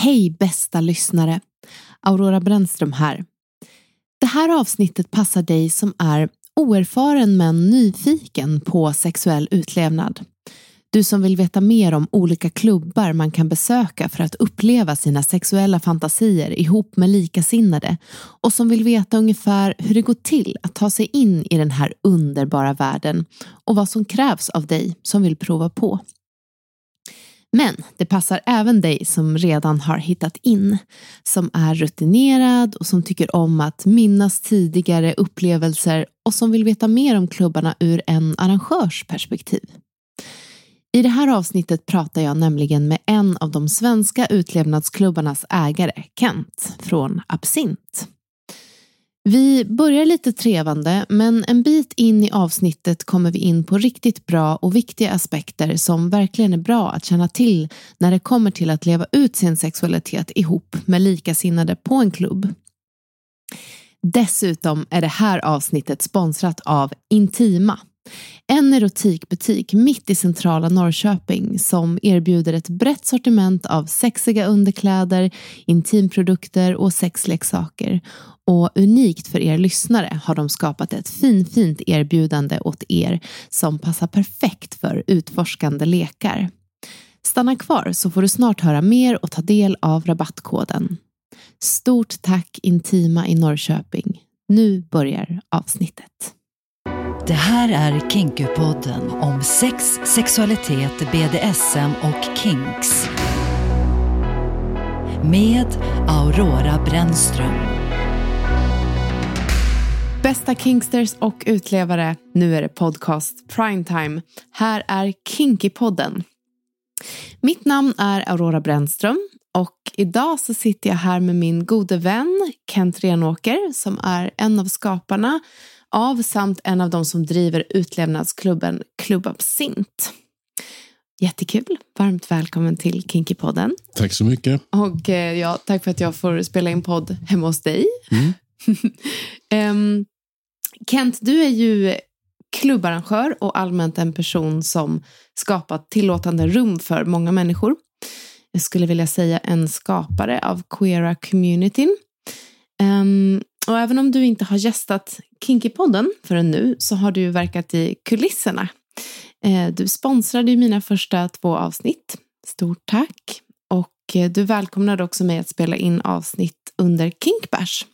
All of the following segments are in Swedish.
Hej bästa lyssnare! Aurora Brännström här. Det här avsnittet passar dig som är oerfaren men nyfiken på sexuell utlevnad. Du som vill veta mer om olika klubbar man kan besöka för att uppleva sina sexuella fantasier ihop med likasinnade och som vill veta ungefär hur det går till att ta sig in i den här underbara världen och vad som krävs av dig som vill prova på. Men det passar även dig som redan har hittat in, som är rutinerad och som tycker om att minnas tidigare upplevelser och som vill veta mer om klubbarna ur en arrangörs perspektiv. I det här avsnittet pratar jag nämligen med en av de svenska utlevnadsklubbarnas ägare, Kent, från Absint. Vi börjar lite trevande, men en bit in i avsnittet kommer vi in på riktigt bra och viktiga aspekter som verkligen är bra att känna till när det kommer till att leva ut sin sexualitet ihop med likasinnade på en klubb. Dessutom är det här avsnittet sponsrat av Intima. En erotikbutik mitt i centrala Norrköping som erbjuder ett brett sortiment av sexiga underkläder, intimprodukter och sexleksaker. Och unikt för er lyssnare har de skapat ett finfint erbjudande åt er som passar perfekt för utforskande lekar. Stanna kvar så får du snart höra mer och ta del av rabattkoden. Stort tack Intima i Norrköping. Nu börjar avsnittet. Det här är Kinkypodden om sex, sexualitet, BDSM och kinks. Med Aurora Brännström. Bästa Kinksters och utlevare, nu är det podcast primetime. Här är Kinkypodden. Mitt namn är Aurora Brännström och idag så sitter jag här med min gode vän Kent Renåker som är en av skaparna av samt en av de som driver utlevnadsklubben Club Absint. Jättekul. Varmt välkommen till Kinkypodden. Tack så mycket. Och eh, ja, tack för att jag får spela in podd hemma hos dig. Mm. um, Kent, du är ju klubbarrangör och allmänt en person som skapat tillåtande rum för många människor. Jag skulle vilja säga en skapare av queera communityn. Um, och även om du inte har gästat Kinkypodden förrän nu så har du verkat i kulisserna. Eh, du sponsrade mina första två avsnitt. Stort tack. Och eh, du välkomnade också mig att spela in avsnitt under Kinkbash.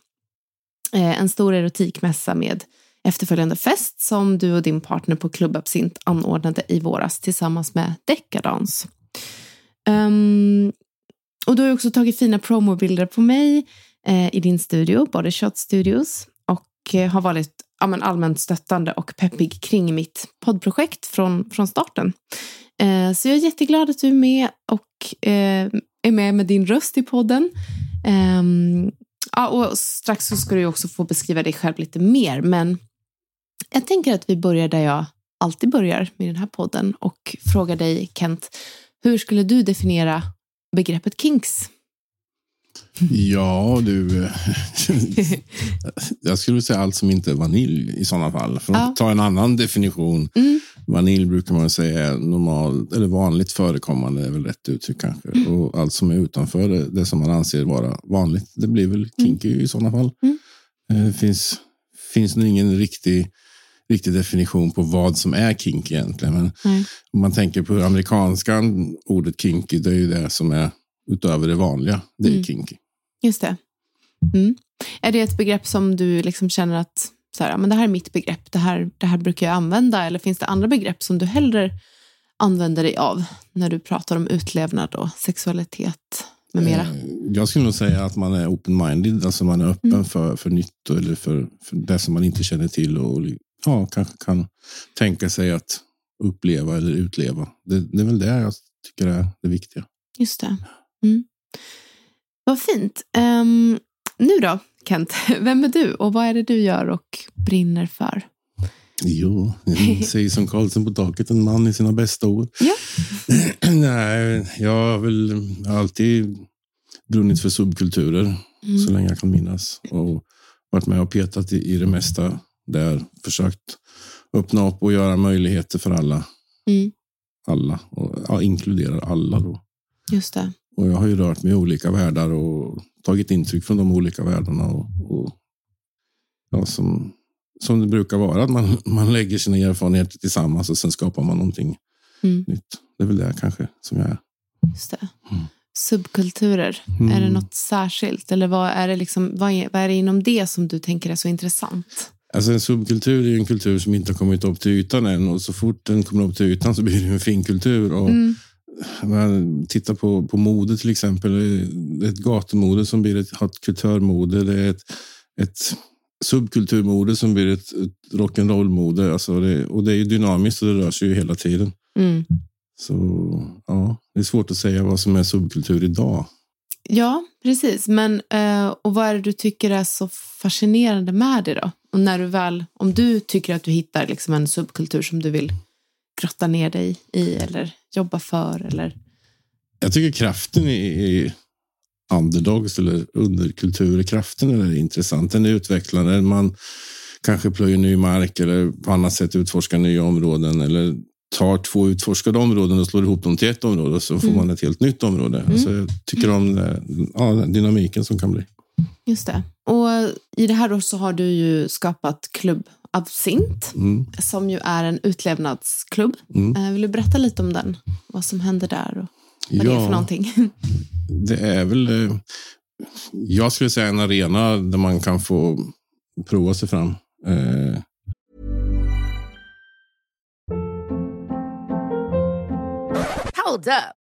Eh, en stor erotikmässa med efterföljande fest som du och din partner på Club Absint anordnade i våras tillsammans med Decadance. Um, ehm, och du har också tagit fina promobilder på mig Eh, i din studio, Body Shot Studios, och eh, har varit ja, men allmänt stöttande och peppig kring mitt poddprojekt från, från starten. Eh, så jag är jätteglad att du är med och eh, är med med din röst i podden. Eh, ja, och strax så ska du också få beskriva dig själv lite mer, men jag tänker att vi börjar där jag alltid börjar med den här podden och frågar dig Kent, hur skulle du definiera begreppet kinks? Ja, du. jag skulle säga allt som inte är vanilj i sådana fall. För att ja. ta en annan definition. Mm. Vanilj brukar man säga är normal, eller vanligt förekommande, är väl rätt uttryck kanske. Mm. Och allt som är utanför det, det, som man anser vara vanligt, det blir väl kinky mm. i sådana fall. Mm. Eh, det finns, finns nog ingen riktig riktig definition på vad som är kink egentligen. Men mm. om man tänker på amerikanska ordet kinky, det är ju det som är utöver det vanliga. Det är mm. kinky. Just det. Mm. Är det ett begrepp som du liksom känner att så här, men det här är mitt begrepp, det här, det här brukar jag använda? Eller finns det andra begrepp som du hellre använder dig av när du pratar om utlevnad och sexualitet med mera? Eh, jag skulle nog säga att man är open-minded, alltså man är öppen mm. för, för nytt eller för, för det som man inte känner till och ja, kanske kan tänka sig att uppleva eller utleva. Det, det är väl det jag tycker är det viktiga. Just det. Mm. Vad fint. Um, nu då, Kent, vem är du och vad är det du gör och brinner för? Jo, säger som Karlsson på taket, en man i sina bästa år. Ja. Nej, jag har väl alltid brunnit för subkulturer mm. så länge jag kan minnas. Och varit med och petat i, i det mesta där. Försökt öppna upp och göra möjligheter för alla. Mm. Alla, och ja, inkluderar alla då. Just det. Och jag har ju rört mig i olika världar och tagit intryck från de olika världarna. Och, och ja, som, som det brukar vara, att man, man lägger sina erfarenheter tillsammans och sen skapar man någonting mm. nytt. Det är väl det kanske som jag är. Just det. Mm. Subkulturer, mm. är det något särskilt? Eller vad är, det liksom, vad, är, vad är det inom det som du tänker är så intressant? Alltså en subkultur är en kultur som inte har kommit upp till ytan än och så fort den kommer upp till ytan så blir det en finkultur. Och mm. Man tittar på, på mode till exempel. Det är ett gatumode som blir ett kulturmode. Det är ett, ett subkulturmode som blir ett, ett rock'n'roll-mode. Alltså det, och det är dynamiskt och det rör sig ju hela tiden. Mm. Så ja, det är svårt att säga vad som är subkultur idag. Ja, precis. Men, eh, och vad är det du tycker är så fascinerande med det då? Och när du väl, om du tycker att du hittar liksom en subkultur som du vill grotta ner dig i eller jobba för? Eller? Jag tycker kraften i underdogs eller underkulturer, kraften är intressant. Den är utvecklande. Man kanske plöjer ny mark eller på annat sätt utforskar nya områden eller tar två utforskade områden och slår ihop dem till ett område så får mm. man ett helt nytt område. Mm. Alltså jag tycker om ja, den dynamiken som kan bli. Just det. Och i det här då så har du ju skapat Klubb Absint mm. som ju är en utlevnadsklubb. Mm. Eh, vill du berätta lite om den? Vad som händer där och vad ja, det är för någonting? Det är väl, eh, jag skulle säga en arena där man kan få prova sig fram. Eh, Hold up.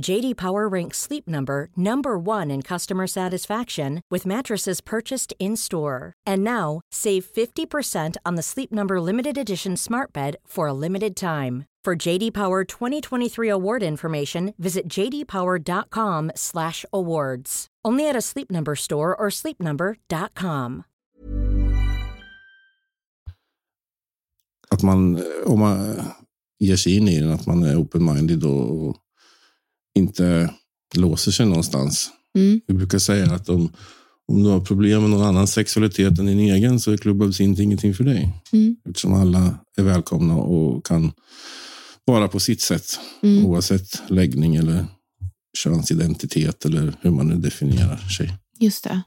JD Power ranks Sleep Number number 1 in customer satisfaction with mattresses purchased in-store. And now, save 50% on the Sleep Number limited edition smart bed for a limited time. For JD Power 2023 award information, visit jdpower.com/awards. Only at a Sleep Number store or sleepnumber.com. Att man eh, om man ger sig in i den, att man är open-minded och inte låser sig någonstans. Mm. Vi brukar säga att om, om du har problem med någon annan sexualitet än din egen så är Club Absint ingenting för dig. Mm. Eftersom alla är välkomna och kan vara på sitt sätt. Mm. Oavsett läggning eller könsidentitet eller hur man nu definierar sig. Just det.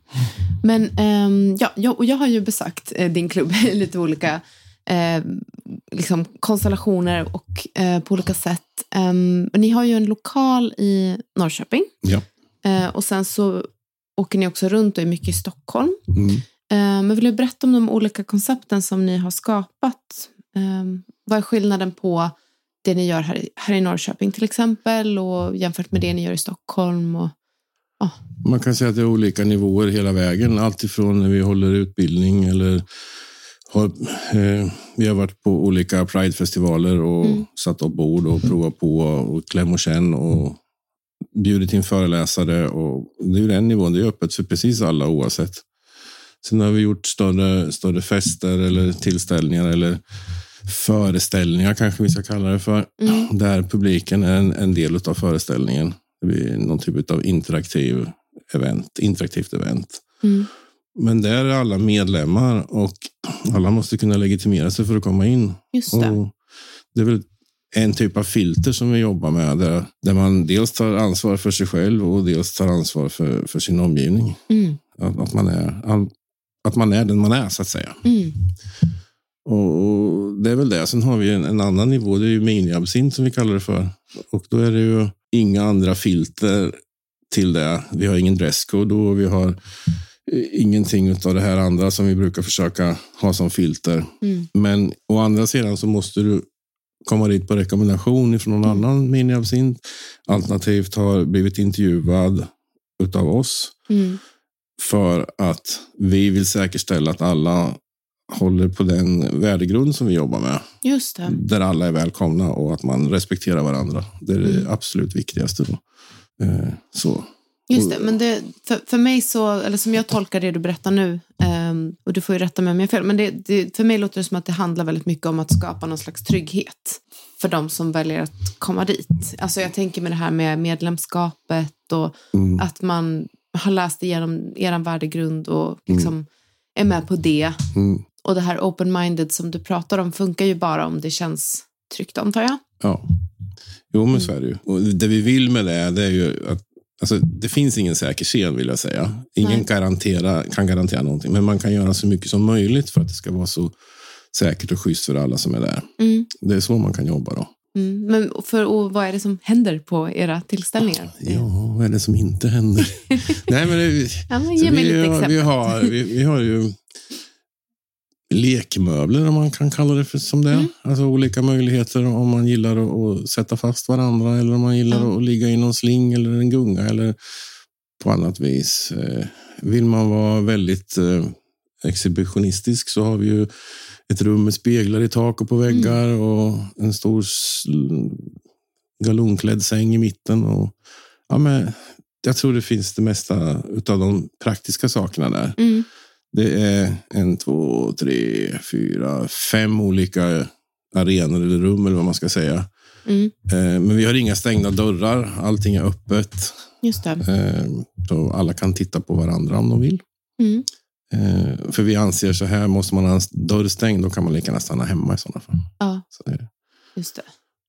Men um, ja, jag, jag har ju besökt eh, din klubb i lite olika eh, liksom konstellationer och eh, på olika sätt. Um, ni har ju en lokal i Norrköping. Ja. Eh, och sen så åker ni också runt och är mycket i Stockholm. Mm. Eh, men vill du berätta om de olika koncepten som ni har skapat? Um, vad är skillnaden på det ni gör här i, här i Norrköping till exempel och jämfört med det ni gör i Stockholm? Och, oh. Man kan säga att det är olika nivåer hela vägen. Alltifrån när vi håller utbildning eller har, eh, vi har varit på olika Pride-festivaler och mm. satt upp bord och provat på och kläm och känn och bjudit in föreläsare. Och det är den nivån, det är öppet för precis alla oavsett. Sen har vi gjort större, större fester eller tillställningar eller föreställningar kanske vi ska kalla det för. Mm. Där publiken är en, en del av föreställningen. Det blir någon typ av interaktiv event, interaktivt event. Mm. Men där är alla medlemmar och alla måste kunna legitimera sig för att komma in. Just det. Och det är väl en typ av filter som vi jobbar med där, där man dels tar ansvar för sig själv och dels tar ansvar för, för sin omgivning. Mm. Att, att, man är, att man är den man är så att säga. Mm. Och, Det är väl det. Sen har vi en, en annan nivå. Det är ju miniabsint som vi kallar det för. Och då är det ju inga andra filter till det. Vi har ingen dresscode och vi har ingenting av det här andra som vi brukar försöka ha som filter. Mm. Men å andra sidan så måste du komma dit på rekommendation från någon annan miniabsint. Alternativt har blivit intervjuad utav oss. Mm. För att vi vill säkerställa att alla håller på den värdegrund som vi jobbar med. Just det. Där alla är välkomna och att man respekterar varandra. Det är det absolut viktigaste. Då. Eh, så. Just det, men det, för, för mig så, eller som jag tolkar det du berättar nu, um, och du får ju rätta mig om jag fel, men det, det, för mig låter det som att det handlar väldigt mycket om att skapa någon slags trygghet för de som väljer att komma dit. Alltså jag tänker med det här med medlemskapet och Mm. att man har läst igenom er värdegrund och liksom är med på det. Mm. Och det här open-minded som du pratar om funkar ju bara om det känns tryggt antar jag. Ja. Jo, men så är det ju. Och det vi vill med det, det är ju att Alltså, det finns ingen säker scen vill jag säga. Ingen Nej. garantera, kan garantera någonting. Men man kan göra så mycket som möjligt för att det ska vara så säkert och schysst för alla som är där. Mm. Det är så man kan jobba då. Mm. Men för, och vad är det som händer på era tillställningar? Ja, vad är det som inte händer? Nej, men det, Ja, men ge mig vi, lite exempel. vi, har, vi, vi har ju lekmöbler om man kan kalla det för, som det. Mm. Alltså olika möjligheter om man gillar att, sätta fast varandra eller om man gillar Ja. att ligga i någon sling eller en gunga eller på annat vis. Eh, Vill man vara väldigt eh, exhibitionistisk så har vi ju ett rum med speglar i tak och på väggar Mm. och en stor galonklädd säng i mitten. Och, ja, men, jag tror det finns det mesta av de praktiska sakerna där. Mm. Det är en, två, tre, fyra, fem olika arenor eller rum eller vad man ska säga. Mm. Eh, Men vi har inga stängda dörrar. Allting är öppet. Just det. Eh, Så alla kan titta på varandra om de vill. Mm. Eh, För vi anser så här, måste man ha en dörr stängd, då kan man lika gärna stanna hemma i sådana fall. Ja, Så det just det.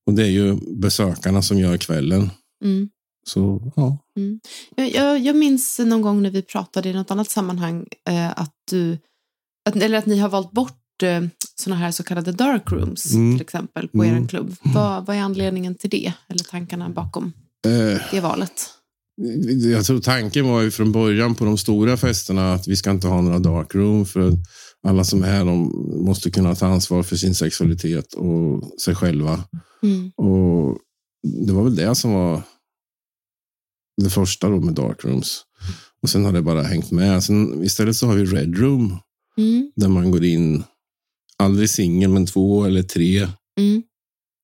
Och det är ju besökarna som gör kvällen. Mm. Så ja, Jag, jag, jag minns någon gång när vi pratade i något annat sammanhang eh, att du, att, eller att ni har valt bort eh, sådana här så kallade dark rooms Mm. till exempel på Mm. er klubb. Vad, vad är anledningen till det? Eller tankarna bakom Eh, det valet? Jag tror tanken var ju från början på de stora festerna att vi ska inte ha några dark room för alla som är här de måste kunna ta ansvar för sin sexualitet och sig själva. Mm. Och Det var väl det som var det första då med dark rooms. Och sen har det bara hängt med. Sen, istället så har vi red room Mm. där man går in, aldrig singel men två eller tre Mm.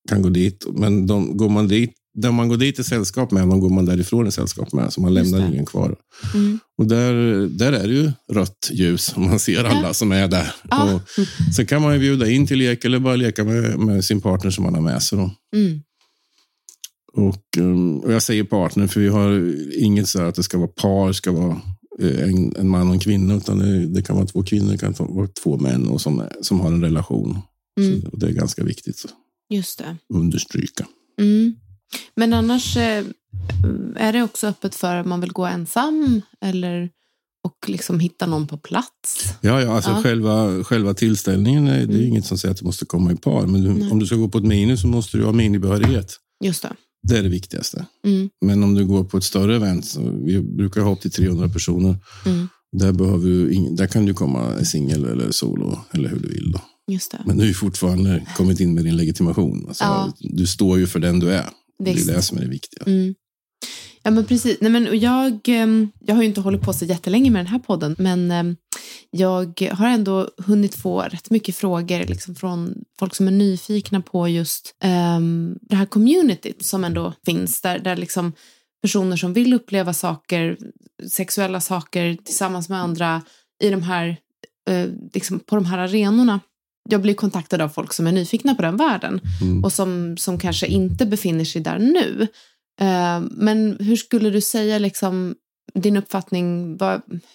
kan gå dit. Men de, går man dit, där man går dit i sällskap med, de går man därifrån i sällskap med. Så man lämnar ingen kvar. Mm. Och där, där är det ju rött ljus och man ser alla som är där. Ja. Och sen kan man ju bjuda in till lek eller bara leka med, med sin partner som man har med sig. Då. Mm. Och, um, och jag säger partner för vi har inget så här att det ska vara par, ska vara eh, en, en man och en kvinna. Utan det, det kan vara två kvinnor, det kan vara två män och som, som har en relation. Mm. Så, och det är ganska viktigt att Just det. understryka. Mm. Men annars eh, är det också öppet för om man vill gå ensam eller och liksom hitta någon på plats. Ja, ja, alltså Ja. Själva, själva tillställningen, är, det är Mm. inget som säger att du måste komma i par. Men du, om du ska gå på ett mini så måste du ha minibehörighet. Just det. Det är det viktigaste. Mm. Men om du går på ett större event, vi brukar ha upp till 300 personer. Mm. Där, behöver du där kan du komma singel eller solo eller hur du vill. Då. Det. Men du har fortfarande kommit in med din legitimation. Alltså, Ja. Du står ju för den du är. Det Visst. är det som är det viktiga. Mm. Ja, men precis. Nej, men jag, ehm, jag har ju inte hållit på så jättelänge med den här podden, men ehm, jag har ändå hunnit få rätt mycket frågor liksom, från folk som är nyfikna på just ehm, det här communityt som ändå finns, där, där liksom personer som vill uppleva saker, sexuella saker tillsammans med andra i de här, eh, liksom, på de här arenorna. Jag blir kontaktad av folk som är nyfikna på den världen Mm. och som, som kanske inte befinner sig där nu. Eh, men hur skulle du säga, liksom, din uppfattning,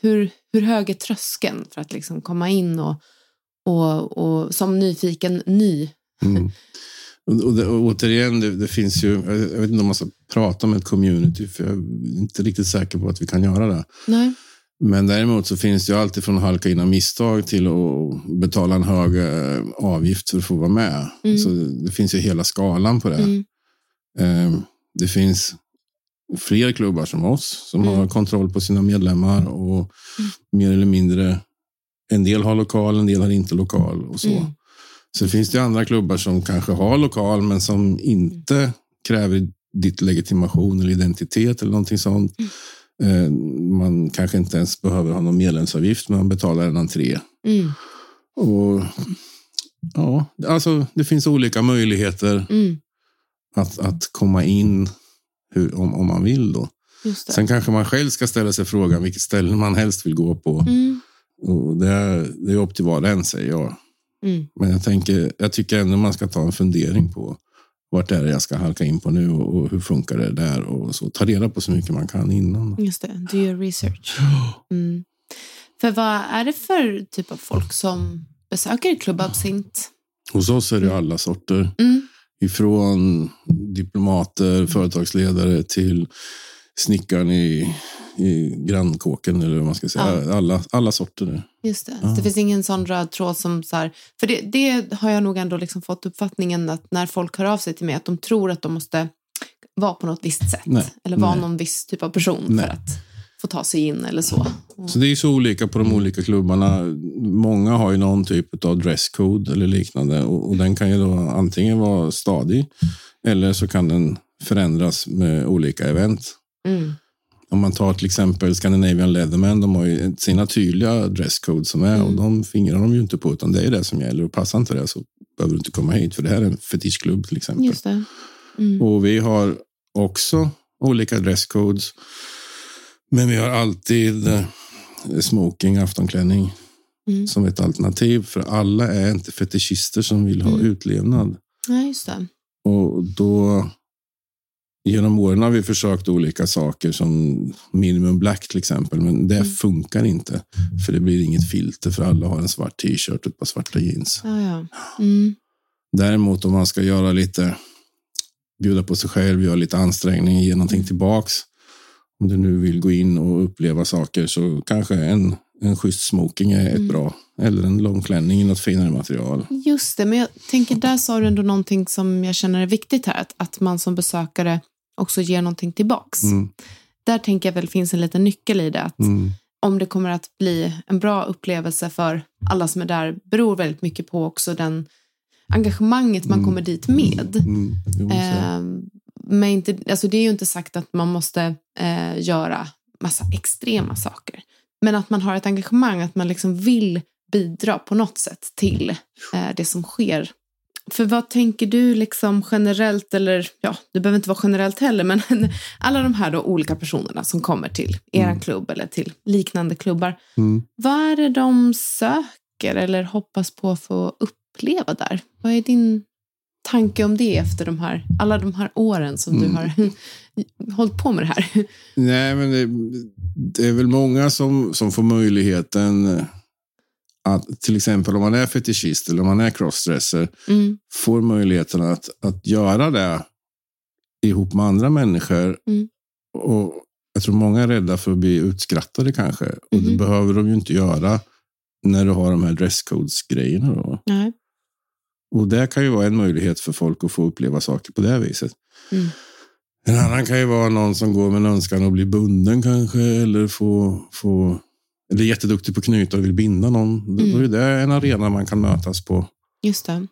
hur, hur hög är tröskeln för att liksom komma in och, och, och som nyfiken ny? Mm. Och, det, och återigen, det, det, finns ju, jag vet inte om man ska prata om ett community, för jag är inte riktigt säker på att vi kan göra det. Nej. Men däremot så finns det ju alltid från att halka in av misstag till att betala en hög eh, avgift för att få vara med. Mm. Så det finns ju hela skalan på det. Mm. Ehm, det finns fler klubbar som oss som mm. har kontroll på sina medlemmar och mm. mer eller mindre, en del har lokal, en del har inte lokal och så. Mm. Så finns det andra klubbar som kanske har lokal men som inte kräver ditt legitimation eller identitet eller någonting sånt. Mm. Eh, man kanske inte ens behöver ha någon medlemsavgift, men man betalar en entré. Mm. Och, ja, alltså, det finns olika möjligheter mm. Att, att komma in hur, om, om man vill. Då. Sen kanske man själv ska ställa sig frågan vilket ställe man helst vill gå på. Mm. Och det, är, det är upp till var och en, säger jag. Mm. Men jag, tänker, jag tycker ändå man ska ta en fundering på vart är det jag ska halka in på nu och hur funkar det där och så. Ta reda på så mycket man kan innan. Just det, do your research. Mm. För vad är det för typ av folk som besöker Club Absint? Hos oss är det alla sorter. Mm. Ifrån diplomater, företagsledare till snickaren i i grannkåken eller vad man ska säga. Ja. Alla, alla sorter. Just det. Ja. det finns ingen sån röd tråd som så här, för det, det har jag nog ändå liksom fått uppfattningen att när folk hör av sig till mig att de tror att de måste vara på något visst sätt Nej. eller vara Nej. någon viss typ av person Nej. för att få ta sig in eller så. Så det är så olika på de olika klubbarna. Många har ju någon typ av dresscode eller liknande och, och den kan ju då antingen vara stadig eller så kan den förändras med olika event. Mm. Om man tar till exempel Scandinavian Leatherman, de har ju sina tydliga dresscode som är mm. och de fingrar de ju inte på utan det är det som gäller och passar inte det så behöver du inte komma hit för det här är en fetischklubb till exempel. Mm. Och vi har också olika dresscodes. Men vi har alltid eh, smoking, aftonklänning mm. som ett alternativ. För alla är inte fetischister som vill ha mm. utlevnad. Ja, just det. Och då Genom åren har vi försökt olika saker som minimum black till exempel, men det mm. funkar inte. För det blir inget filter för alla har en svart t-shirt och ett par svarta jeans. Ja, ja. Mm. Däremot om man ska göra lite, bjuda på sig själv, göra lite ansträngning, ge någonting tillbaks. Om du nu vill gå in och uppleva saker så kanske en, en schysst smoking är ett mm. bra. Eller en långklänning i något finare material. Just det, men jag tänker där sa du ändå någonting som jag känner är viktigt här. Att, att man som besökare också ger någonting tillbaks. Mm. Där tänker jag väl finns en liten nyckel i det. Att mm. Om det kommer att bli en bra upplevelse för alla som är där beror väldigt mycket på också den engagemanget man mm. kommer dit med. Mm. Men inte, alltså det är ju inte sagt att man måste eh, göra massa extrema saker. Men att man har ett engagemang, att man liksom vill bidra på något sätt till eh, det som sker för vad tänker du liksom generellt, eller ja, det behöver inte vara generellt heller, men alla de här då olika personerna som kommer till er mm. klubb eller till liknande klubbar. Mm. Vad är det de söker eller hoppas på att få uppleva där? Vad är din tanke om det efter de här, alla de här åren som mm. du har hållit på med det här? Nej, men det, det, är väl många som, som får möjligheten att till exempel om man är fetischist eller om man är crossdresser mm. får möjligheten att, att göra det ihop med andra människor. Mm. Och Jag tror många är rädda för att bli utskrattade kanske. Och det mm. behöver de ju inte göra när du har de här dresscodes-grejerna. Och det kan ju vara en möjlighet för folk att få uppleva saker på det viset. Mm. En annan kan ju vara någon som går med en önskan att bli bunden kanske, eller få, få eller jätteduktig på att knyta och vill binda någon. Mm. Då är det en arena man kan mötas på. Just det.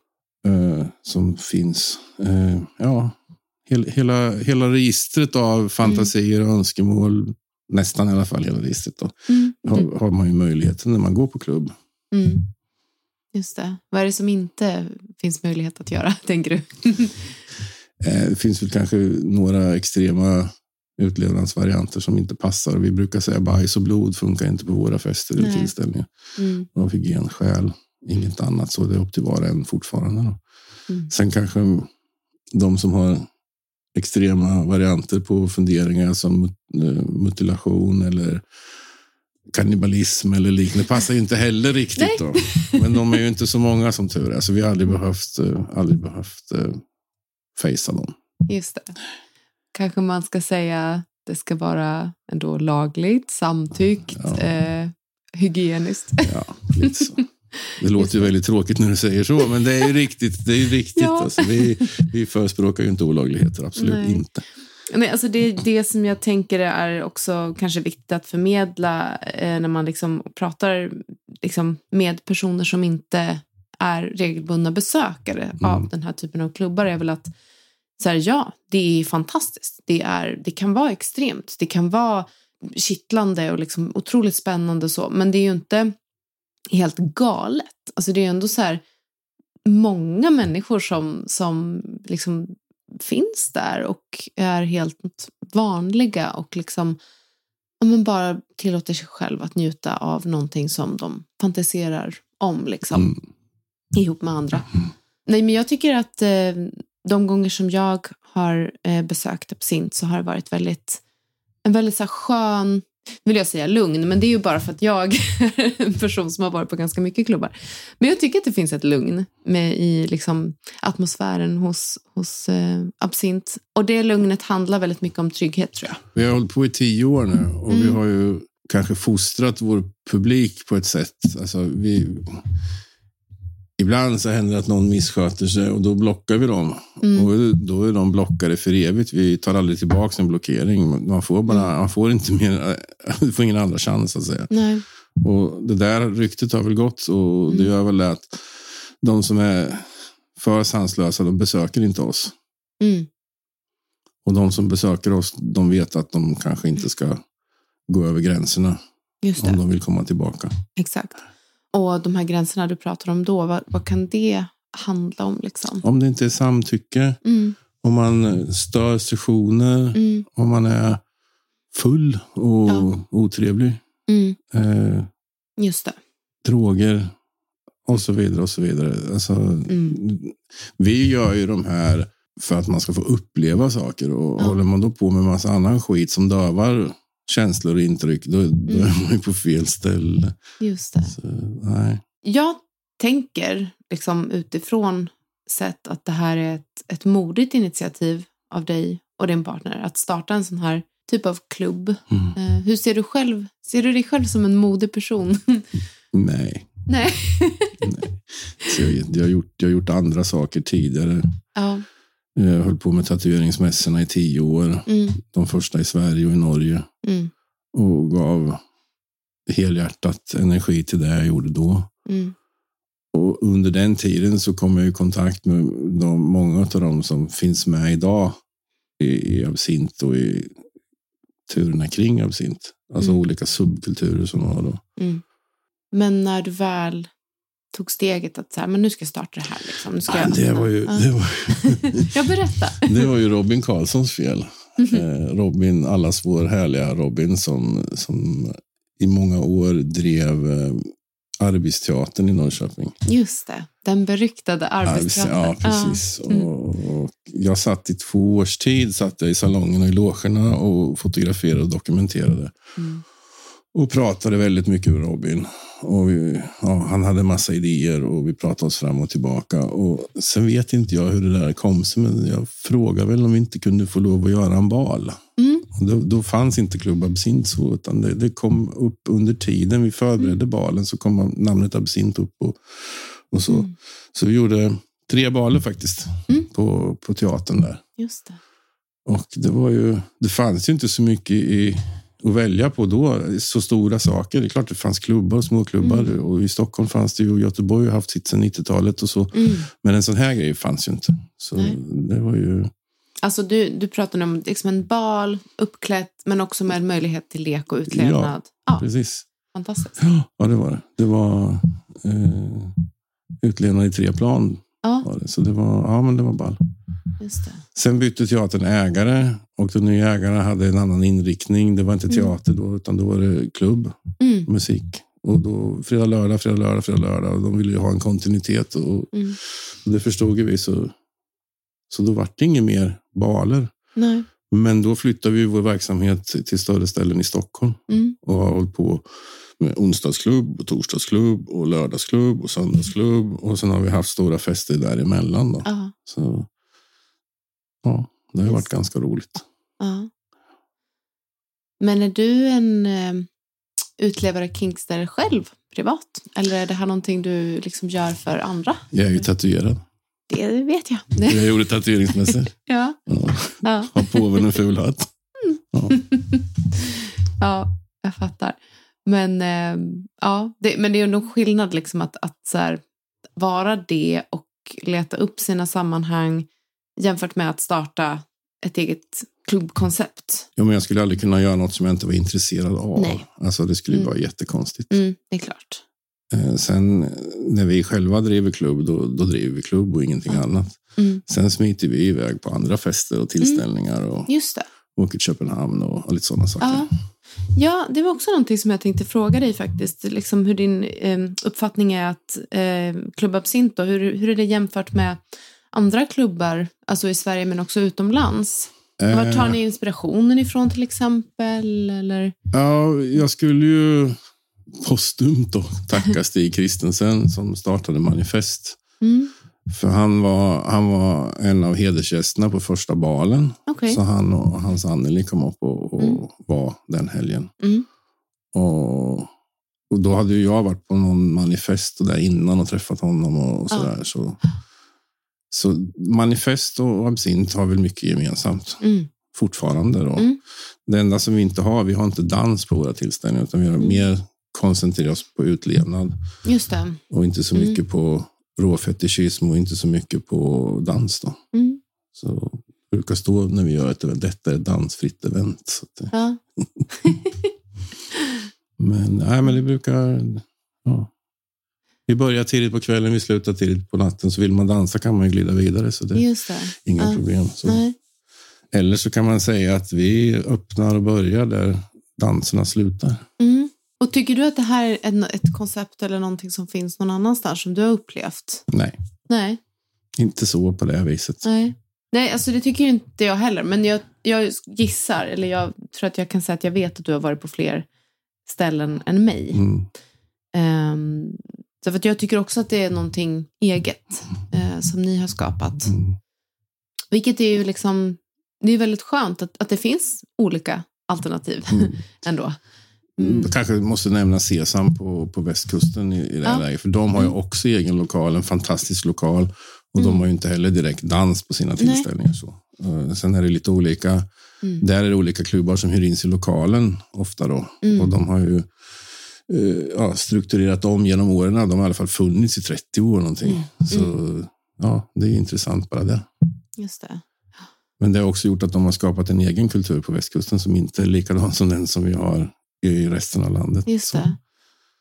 Eh, som finns. Eh, ja, hela, hela registret av fantasier och önskemål, nästan i alla fall hela registret, då, mm. har, har, man ju möjligheten när man går på klubb. Mm. Just det. Vad är det som inte finns möjlighet att göra, tänker du? Eh, det finns väl kanske några extrema utlevnadsvarianter som inte passar. Vi brukar säga bajs och blod funkar inte på våra fester eller tillställningar. Mm. Av hygienskäl, inget annat. Så det är upp till var och en fortfarande. Mm. Sen kanske de som har extrema varianter på funderingar som eh, mutilation eller kannibalism eller liknande passar inte heller riktigt. Då. Men de är ju inte så många som tur är. Så vi har aldrig behövt, eh, aldrig behövt eh, fejsa dem. Just det. Kanske man ska säga det ska vara ändå lagligt, samtyckt, Ja. eh, hygieniskt. Ja, lite så. Det låter ju väldigt tråkigt när du säger så, men det är ju riktigt. Det är ju riktigt Ja. alltså, vi, vi förespråkar ju inte olagligheter, absolut Nej. inte. Nej, alltså det, det som jag tänker är också kanske viktigt att förmedla eh, när man liksom pratar liksom med personer som inte är regelbundna besökare av den här typen av klubbar är väl att så här, ja, det är fantastiskt. Det, är, det kan vara extremt. Det kan vara kittlande och liksom otroligt spännande och så. Men det är ju inte helt galet. Alltså det är ju ändå så här många människor som, som liksom finns där och är helt vanliga och liksom ja, men bara tillåter sig själv att njuta av någonting som de fantiserar om liksom, Mm. ihop med andra. Nej, men jag tycker att eh, de gånger som jag har eh, besökt Absint så har det varit väldigt, en väldigt så här skön, vill jag säga lugn, men det är ju bara för att jag är en person som har varit på ganska mycket klubbar. Men jag tycker att det finns ett lugn med i liksom, atmosfären hos, hos eh, Absint. Och det lugnet handlar väldigt mycket om trygghet tror jag. Vi har hållit på i tio år nu och vi Mm. har ju kanske fostrat vår publik på ett sätt. Alltså, vi, ibland så händer det att någon missköter sig och då blockar vi dem. Mm. Och då är de blockade för evigt. Vi tar aldrig tillbaka en blockering. Man får, bara, Mm. man får inte mer, du får ingen andra chans att säga. Nej. Och det där ryktet har väl gått och det gör väl att de som är för sanslösa, de besöker inte oss. Mm. Och de som besöker oss, de vet att de kanske inte ska gå över gränserna om de vill komma tillbaka. Exakt. Och de här gränserna du pratar om då, vad, vad kan det handla om? Liksom? Om det inte är samtycke, Mm, om man stör sessioner, mm, om man är full och Ja. otrevlig, mm, eh, just det. droger och så vidare. och så vidare. Alltså, Mm. Vi gör ju de här för att man ska få uppleva saker och Ja. håller man då på med massa annan skit som dövar känslor och intryck, då, då Mm. är man ju på fel ställe. Just det. Så, nej. Jag tänker liksom utifrån sett att det här är ett, ett modigt initiativ av dig och din partner att starta en sån här typ av klubb. Mm. Eh, hur ser du själv? Ser du dig själv som en modig person? Nej. Nej. Så jag, jag, har gjort, jag har gjort andra saker tidigare. ja. Jag höll på med tatueringsmässorna i tio år. Mm, De första i Sverige och i Norge. mm, Och gav helhjärtat energi till det jag gjorde då. mm, Och under den tiden så kom jag i kontakt med de, många av dem som finns med idag i, i absint och i turerna kring absint. Alltså Mm. olika subkulturer som var då. mm. Men när du väl tog steget att så här, men nu ska jag starta det här. Liksom. Nu ska Men jag det, var ju, Ja. det, var, Jag berättar. det var ju Robin Karlssons fel. Mhm. Eh, Robin, allas vår härliga Robin som, som i många år drev eh, Arbetsteatern i Norrköping. Just det, den beryktade arbetsteatern. Ja, precis. Mm. Och, och jag satt i två års tid satt jag i salongen och i logerna och fotograferade och dokumenterade. Mm. Och pratade väldigt mycket med Robin. Och vi, ja, han hade massa idéer och vi pratade oss fram och tillbaka. Och sen vet inte jag hur det där kom sig, men jag frågade väl om vi inte kunde få lov att göra en bal. Mm. Då, då fanns inte Klubb Absint så, utan det, det kom upp under tiden vi förberedde balen så kom namnet Absint upp och, och så. Mm. Så vi gjorde tre baler faktiskt Mm. på, på teatern där. Just det. Och det var ju, det fanns ju inte så mycket i, att välja på då. Så stora saker. Det är klart det fanns klubbar, små klubbar. Mm. Och i Stockholm fanns det ju, och Göteborg har haft sitt sedan 90-talet och så. Mm. Men en sån här grej fanns ju inte. Så Nej. det var ju, Alltså du, du pratar om liksom en bal, uppklätt, men också med möjlighet till lek och utlevnad. Ja, precis. fantastiskt. Ja, det var det. Det var eh, utlevnad i tre plan. Ja, Var det. Så det var, ja, men det var ball. Sen bytte teatern ägare och den nya ägaren hade en annan inriktning. Det var inte Mm. teater då, utan då var det klubb, Mm. musik. Och då fredag, lördag, fredag, lördag, fredag, lördag. Och de ville ju ha en kontinuitet och, Mm. och det förstod ju vi. Så, så då vart det inget mer baler. Nej. Men då flyttade vi vår verksamhet till större ställen i Stockholm Mm. och har hållit på med onsdagsklubb, och torsdagsklubb, och lördagsklubb och söndagsklubb. Och sen har vi haft stora fester däremellan. Då. Så ja, det har varit ganska roligt. Ja. Men är du en eh, utlevare kinkster själv privat? Eller är det här någonting du liksom gör för andra? Jag är ju tatuerad. Det vet jag. Jag gjorde tatueringsmässor. ja. Ja. Ja. Har påven en ful hatt. Ja. ja, jag fattar. Men, eh, ja, det, men det är ju någon skillnad liksom att, att så här, vara det och leta upp sina sammanhang jämfört med att starta ett eget klubbkoncept. Ja, men jag skulle aldrig kunna göra något som jag inte var intresserad av. Nej. Alltså, det skulle ju Mm. vara jättekonstigt. Mm, det är klart. Eh, Sen eh, när vi själva driver klubb, då, då driver vi klubb och ingenting annat. Mm. Sen smiter vi iväg på andra fester och tillställningar och Just det. åker till Köpenhamn och, och lite sådana saker. Ja. ja, det var också någonting som jag tänkte fråga dig faktiskt. Liksom hur din eh, uppfattning är att eh, Club Absint, då, hur, hur är det jämfört med andra klubbar, alltså i Sverige men också utomlands? Var tar Eh, ni inspirationen ifrån till exempel? Eller? Ja, jag skulle ju postumt då tacka Stig Kristensen som startade Manifest. Mm. För han var, han var en av hedersgästerna på första balen. Okej. Så han och hans Anneli kom upp och, och Mm. var den helgen. Mm. Och, och då hade ju jag varit på någon manifest där innan och träffat honom och, sådär. Så, så manifest och absint har väl mycket gemensamt Mm. fortfarande. Då. Mm. Det enda som vi inte har, vi har inte dans på våra tillställningar utan vi har Mm. mer koncentrerat oss på utlevnad Just det. och inte så Mm. mycket på råfetischism och inte så mycket på dans. Då. Mm. Så det brukar stå när vi gör ett event, detta är dansfritt event. Det- Ja. men, nej, men det brukar... Ja. Vi börjar tidigt på kvällen, vi slutar tidigt på natten. Så vill man dansa kan man ju glida vidare. Så det är Just det. inga Ja. problem. Så. Nej. Eller så kan man säga att vi öppnar och börjar där danserna slutar. Mm. Och tycker du att det här är ett koncept eller någonting som finns någon annanstans som du har upplevt? Nej, Nej. inte så på det viset. Nej. Nej, alltså det tycker inte jag heller. Men jag, jag gissar, eller jag tror att jag kan säga att jag vet att du har varit på fler ställen än mig. Mm. Um, så för jag tycker också att det är någonting eget eh, som ni har skapat. Mm. Vilket är ju liksom, det är väldigt skönt att, att det finns olika alternativ Mm. ändå. Mm. Kanske måste nämna Sesam på, på västkusten i, i det här Ja. läget. För de har ju Mm. också egen lokal, en fantastisk lokal. Och Mm. de har ju inte heller direkt dans på sina tillställningar. Så. Eh, Sen är det lite olika. Mm. Där är det olika klubbar som hyr in sig i lokalen ofta då. Mm. Och de har ju ja, strukturerat om genom åren. De har i alla fall funnits i 30 år någonting. Mm. Så ja, det är intressant bara det. Just det. Men det har också gjort att de har skapat en egen kultur på västkusten som inte är likadan som den som vi har i resten av landet. Just Så. det.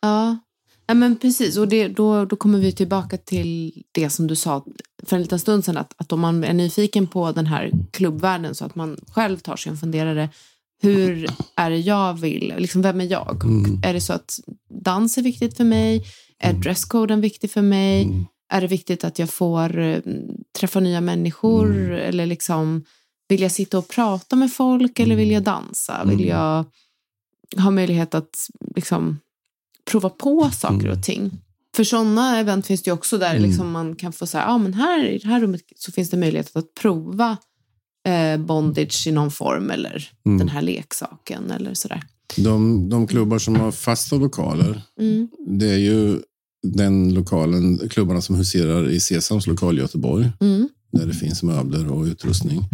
Ja. ja, men precis. Och det, då, då kommer vi tillbaka till det som du sa för en liten stund sedan. Att, att om man är nyfiken på den här klubbvärlden så att man själv tar sig en funderare. Hur är det jag vill? Liksom, vem är jag? Mm. Är det så att dans är viktigt för mig? Är dresscoden viktig för mig? Mm. Är det viktigt att jag får eh, träffa nya människor? Mm. Eller liksom, vill jag sitta och prata med folk eller vill jag dansa? Vill Mm. jag ha möjlighet att liksom, prova på saker Mm. och ting? För sådana event finns det ju också där Mm. liksom man kan få säga, ah, men här i det här rummet så finns det möjlighet att prova bondage i någon form eller Mm. den här leksaken eller sådär. De, de klubbar som har fasta lokaler, Mm. det är ju den lokalen, klubbarna som huserar i Sesams lokal i Göteborg, Mm. där det finns möbler och utrustning.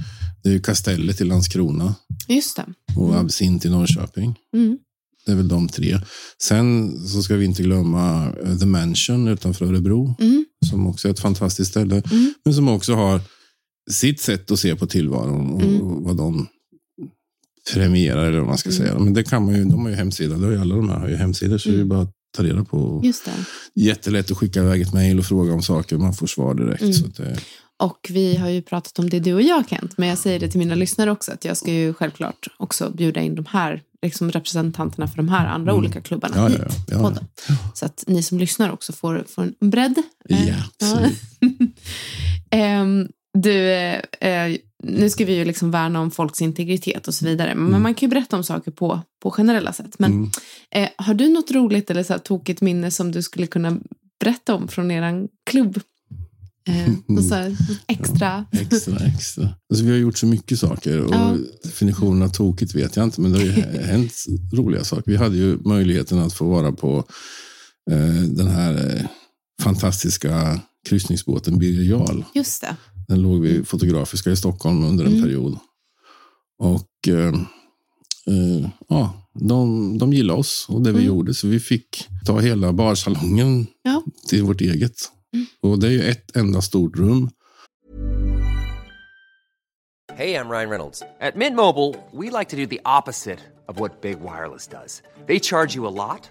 Det är ju Kastellet i Landskrona Just det. och Mm. Absint i Norrköping. Mm. Det är väl de tre. Sen så ska vi inte glömma eh, The Mansion utanför Örebro, Mm. som också är ett fantastiskt ställe, men som också har sitt sätt att se på tillvaron och, Mm. vad de premierar, eller vad man ska Mm. säga. Men det kan man ju, de har ju hemsida, det har ju alla de här har ju hemsidor, så det är Mm. bara att ta reda på. Just det. Jättelätt att skicka iväg ett mejl och fråga om saker, man får svar direkt. Mm. Så det, Och vi har ju pratat om det du och jag Kent, men jag säger det till mina lyssnare också att jag ska ju självklart också bjuda in de här liksom representanterna för de här andra Mm. olika klubbarna ja, hit. ja, ja, podden. Så att ni som lyssnar också får, får en bredd. Eh, Ja, absolut. Du, eh, nu ska vi ju liksom värna om folks integritet och så vidare, men man kan ju berätta om saker på, på generella sätt. Men Mm. eh, har du något roligt eller så här tokigt minne som du skulle kunna berätta om från er klubb? Eh, och så extra. Ja, extra, extra. Alltså, vi har gjort så mycket saker och Ja. definitionen av tokigt vet jag inte, men det har ju hänt roliga saker. Vi hade ju möjligheten att få vara på eh, den här eh, fantastiska kryssningsbåten Birger Jarl. Just det. Den låg vid Fotografiska i Stockholm under en Mm. period. Och eh, eh, ja, de, de gillade oss och det vi Mm. gjorde. Så vi fick ta hela barsalongen Ja. till vårt eget. Mm. Och det är ju ett enda stort rum. Hey, I'm Ryan Reynolds. At Mint Mobile, we like to do the opposite of what Big Wireless does. They charge you a lot,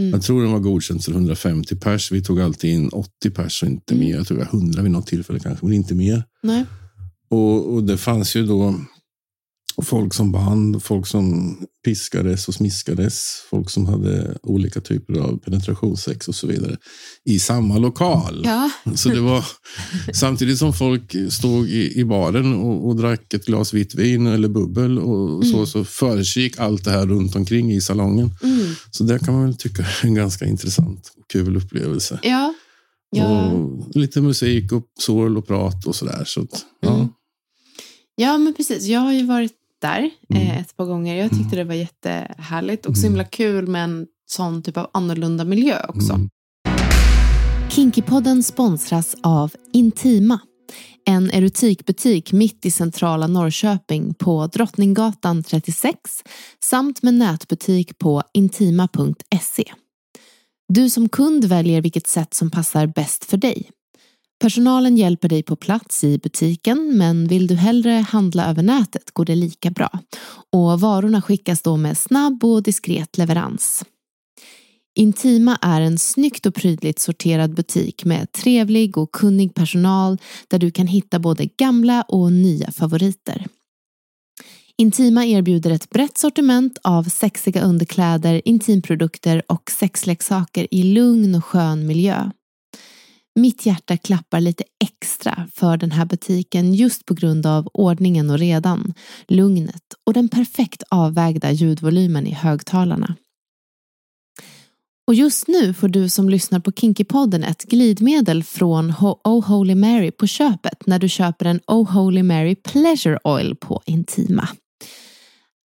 Mm. Jag tror den var godkänd till 150 pers. Vi tog alltid in 80 pers och inte Mm. mer. Jag tror var 100 vid något tillfälle kanske, men inte mer. Nej. Och, och det fanns ju då folk som band, folk som piskades och smiskades, folk som hade olika typer av penetrationssex och så vidare i samma lokal. Ja. Så det var samtidigt som folk stod i, i baren och, och drack ett glas vitt vin eller bubbel och så, så försiggick allt det här runt omkring i salongen. Mm. Så det kan man väl tycka är en ganska intressant och kul upplevelse. Ja. Ja. Och lite musik och sorl och prat och sådär. Så att, ja. Mm. ja, men precis. Jag har ju varit där Mm. eh, ett par gånger. Jag tyckte det var jättehärligt och så himla kul med en sån typ av annorlunda miljö också. Mm. Kinkypodden sponsras av Intima. En erotikbutik mitt i centrala Norrköping på Drottninggatan 36 samt med nätbutik på intima.se. Du som kund väljer vilket sätt som passar bäst för dig. Personalen hjälper dig på plats i butiken men vill du hellre handla över nätet går det lika bra. Och varorna skickas då med snabb och diskret leverans. Intima är en snyggt och prydligt sorterad butik med trevlig och kunnig personal där du kan hitta både gamla och nya favoriter. Intima erbjuder ett brett sortiment av sexiga underkläder, intimprodukter och sexleksaker i lugn och skön miljö. Mitt hjärta klappar lite extra för den här butiken just på grund av ordningen och redan, lugnet och den perfekt avvägda ljudvolymen i högtalarna. Och just nu får du som lyssnar på Kinkypodden ett glidmedel från Oh Holy Mary på köpet när du köper en Oh Holy Mary Pleasure Oil på Intima.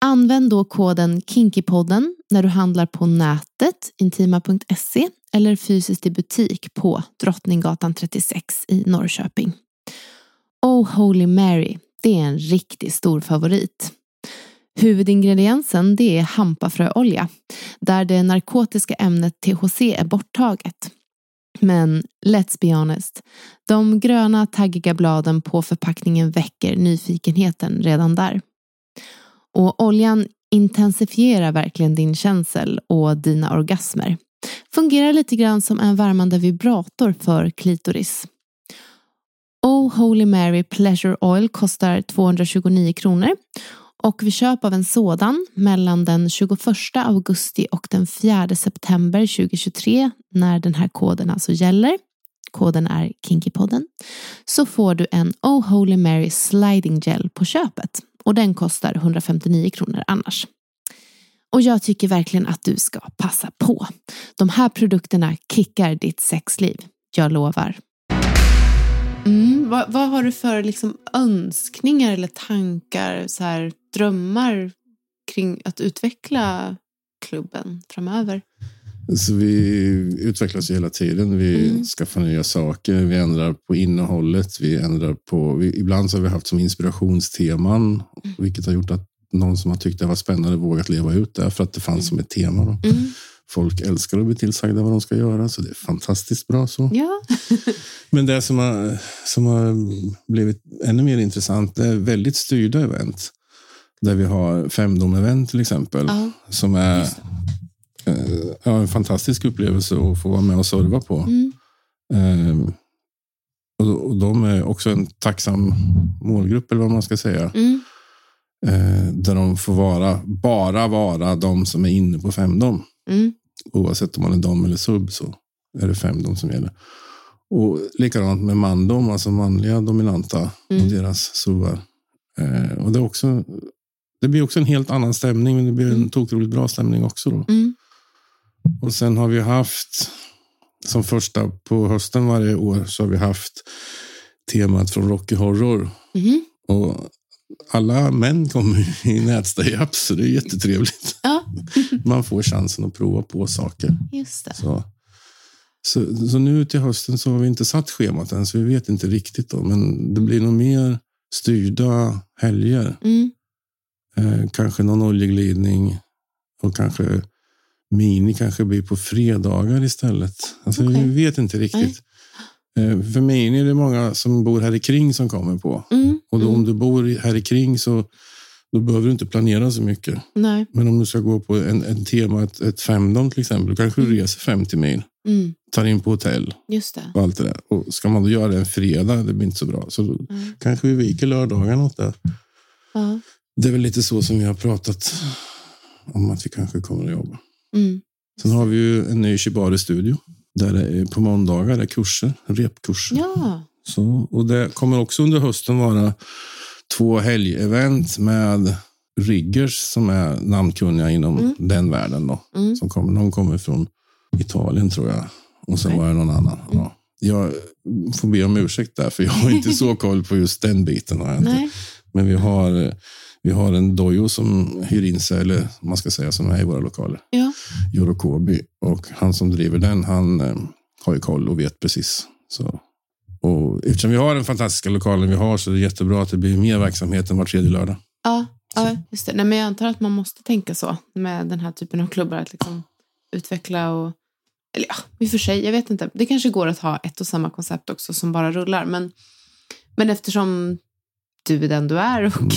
Använd då koden Kinkypodden när du handlar på nätet, intima.se eller fysiskt i butik på Drottninggatan 36 i Norrköping. Oh Holy Mary, det är en riktigt stor favorit. Huvudingrediensen det är hampafröolja där det narkotiska ämnet THC är borttaget. Men let's be honest, de gröna taggiga bladen på förpackningen väcker nyfikenheten redan där. Och oljan intensifierar verkligen din känsel och dina orgasmer. Fungerar lite grann som en värmande vibrator för klitoris. Oh Holy Mary Pleasure Oil kostar 229 kronor och vid köp av en sådan mellan den 21 augusti och den 4 september 2023 när den här koden alltså gäller koden är Kinkypodden så får du en Oh Holy Mary Sliding Gel på köpet och den kostar 159 kronor annars. Och jag tycker verkligen att du ska passa på. De här produkterna kickar ditt sexliv. Jag lovar. Mm, vad, vad har du för liksom önskningar eller tankar, så här, drömmar kring att utveckla klubben framöver? Så vi utvecklas hela tiden. Vi mm. skaffar nya saker. Vi ändrar på innehållet. Vi ändrar på... Vi, ibland så har vi haft som inspirationsteman, mm. vilket har gjort att någon som har tyckt det var spännande vågat leva ut det för att det fanns som ett tema. Då. Mm. Folk älskar att bli tillsagda vad de ska göra, så det är fantastiskt bra så. Ja. Men det som har, som har blivit ännu mer intressant, är väldigt styrda event. Där vi har femdom-event till exempel, ja. som är ja, en fantastisk upplevelse att få vara med och serva på. Mm. Um, och, och de är också en tacksam målgrupp, eller vad man ska säga. Mm. Uh, där de får vara, bara vara de som är inne på femdom. Mm. Oavsett om man är dam eller sub så är det femdom som gäller. Och likadant med mandom, alltså manliga dominanta mm. och deras suvar. Uh, och det, är också, det blir också en helt annan stämning, men det blir en mm. tokroligt bra stämning också. Då. Mm. Och sen har vi haft, som första på hösten varje år, så har vi haft temat från Rocky Horror. Mm. Och alla män kommer i nätstay-up, så det är jättetrevligt. Ja. Man får chansen att prova på saker. Just det. Så. Så, så, nu till hösten så har vi inte satt schemat än, så vi vet inte riktigt. Då, men det blir nog mer styrda helger. Mm. Eh, kanske någon oljeglidning och kanske Mini kanske blir på fredagar istället. Alltså, okay. Vi vet inte riktigt. Nej. För Mini är det många som bor här i kring som kommer på. Mm. Och då, mm. om du bor här i kring så då behöver du inte planera så mycket. Nej. Men om du ska gå på en, en tema, ett, ett femdom till exempel, då kanske du mm. reser 50 mil. Mm. Tar in på hotell. Just det. Och allt det där. Och ska man då göra det en fredag, det blir inte så bra. Så mm. kanske vi viker lördagarna åt det. Ja. Det är väl lite så som vi har pratat om att vi kanske kommer att jobba. Mm. Sen har vi ju en ny Shibari-studio. Där är på måndagar är kurser, repkurser. Ja. Så, och det kommer också under hösten vara två helgevent med riggers som är namnkunniga inom mm. den världen. Då, mm. som kommer, någon kommer från Italien tror jag. Och sen okay. var det någon annan. Mm. Ja. Jag får be om ursäkt där, för jag har inte så koll på just den biten. Har jag inte. Men vi har vi har en dojo som hyr in sig, eller man ska säga som är i våra lokaler. Ja. Yorokobi. Och han som driver den, han eh, har ju koll och vet precis. Så. Och eftersom vi har den fantastiska lokalen vi har så är det jättebra att det blir mer verksamhet än var tredje lördag. Ja, ja just det. Nej, men jag antar att man måste tänka så med den här typen av klubbar. Att liksom utveckla och... Eller ja, i och för sig, jag vet inte. Det kanske går att ha ett och samma koncept också som bara rullar. Men, men eftersom du är den du är och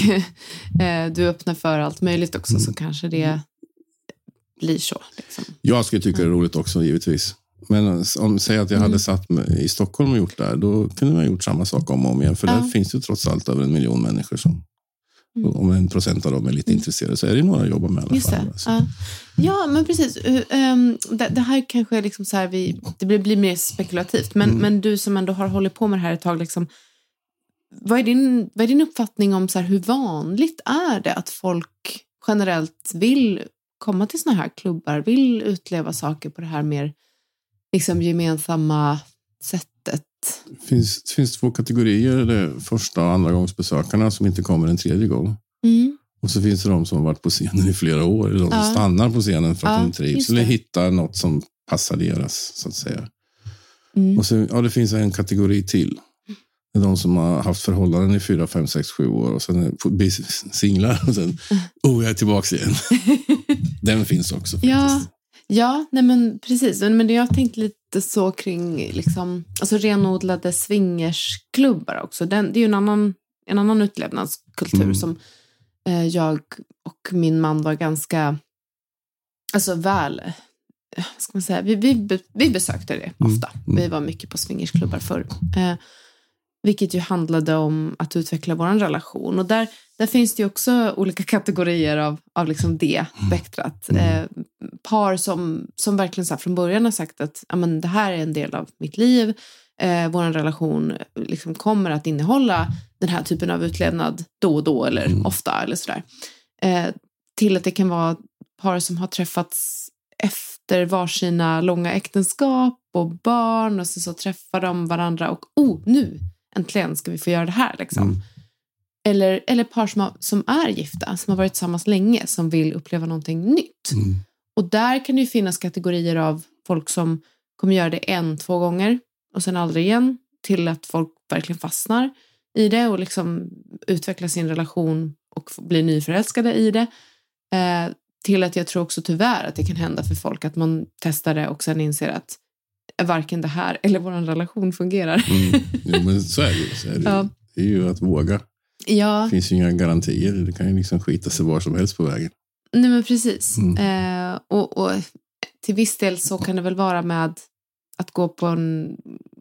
mm. du öppnar för allt möjligt också mm. så kanske det blir så. Liksom. Jag skulle tycka det är roligt också givetvis. Men om säg att jag hade mm. satt mig i Stockholm och gjort det här, då kunde man gjort samma sak om och om igen. För ja. där finns ju trots allt över en miljon människor som Mm. Om en procent av dem är lite mm. intresserade så är det några att jobba med i alla Just fall. Det. Ja. ja, men precis. Um, det, här kanske liksom så här vi, det blir, blir mer spekulativt. Men, mm. men du som ändå har hållit på med det här ett tag, liksom, vad är din, vad är din uppfattning om så hur vanligt är det att folk generellt vill komma till såna här klubbar, vill utleva saker på det här mer liksom, gemensamma sättet? Det finns, det finns två kategorier. Det första och andra gångsbesökarna som inte kommer en tredje gång. Mm. Och så finns det de som har varit på scenen i flera år, eller de som ja. stannar på scenen för att ja, de trivs eller hittar något som passar deras, så att säga. Mm. Och så, ja, det finns en kategori till de som har haft förhållanden i fyra, fem, sex, sju år och sen blir singlar och sen, oh, jag är tillbaka igen. Den finns också. Ja, ja nej men precis. Men jag tänkt lite så kring liksom, alltså renodlade swingersklubbar också. Den, det är ju en annan, en annan utlevnadskultur mm. som eh, jag och min man var ganska alltså väl ska man säga, vi, vi, vi besökte det mm. ofta. Mm. Vi var mycket på swingersklubbar förr. Eh, vilket ju handlade om att utveckla vår relation. Och där, där finns det ju också olika kategorier av, av liksom det mm. spektrat. Mm. Eh, par som, som verkligen så från början har sagt att men, det här är en del av mitt liv. Eh, vår relation liksom kommer att innehålla den här typen av utlevnad då och då eller mm. ofta eller sådär. Eh, till att det kan vara par som har träffats efter varsina långa äktenskap och barn och så, så träffar de varandra och oh, nu äntligen ska vi få göra det här. Liksom. Mm. Eller, eller par som, har, som är gifta, som har varit tillsammans länge, som vill uppleva någonting nytt. Mm. och där kan det ju finnas kategorier av folk som kommer göra det en, två gånger och sen aldrig igen till att folk verkligen fastnar i det och liksom utvecklar sin relation och blir nyförälskade i det. Eh, till att jag tror också tyvärr att det kan hända för folk att man testar det och sen inser att varken det här eller vår relation fungerar. Mm. Jo, men så är det ju. Så är det. Ja. det är ju att våga. Ja. Det finns ju inga garantier. Det kan ju liksom skita sig var som helst på vägen. Nej men precis. Mm. Eh, och, och, till viss del så kan det väl vara med att gå på en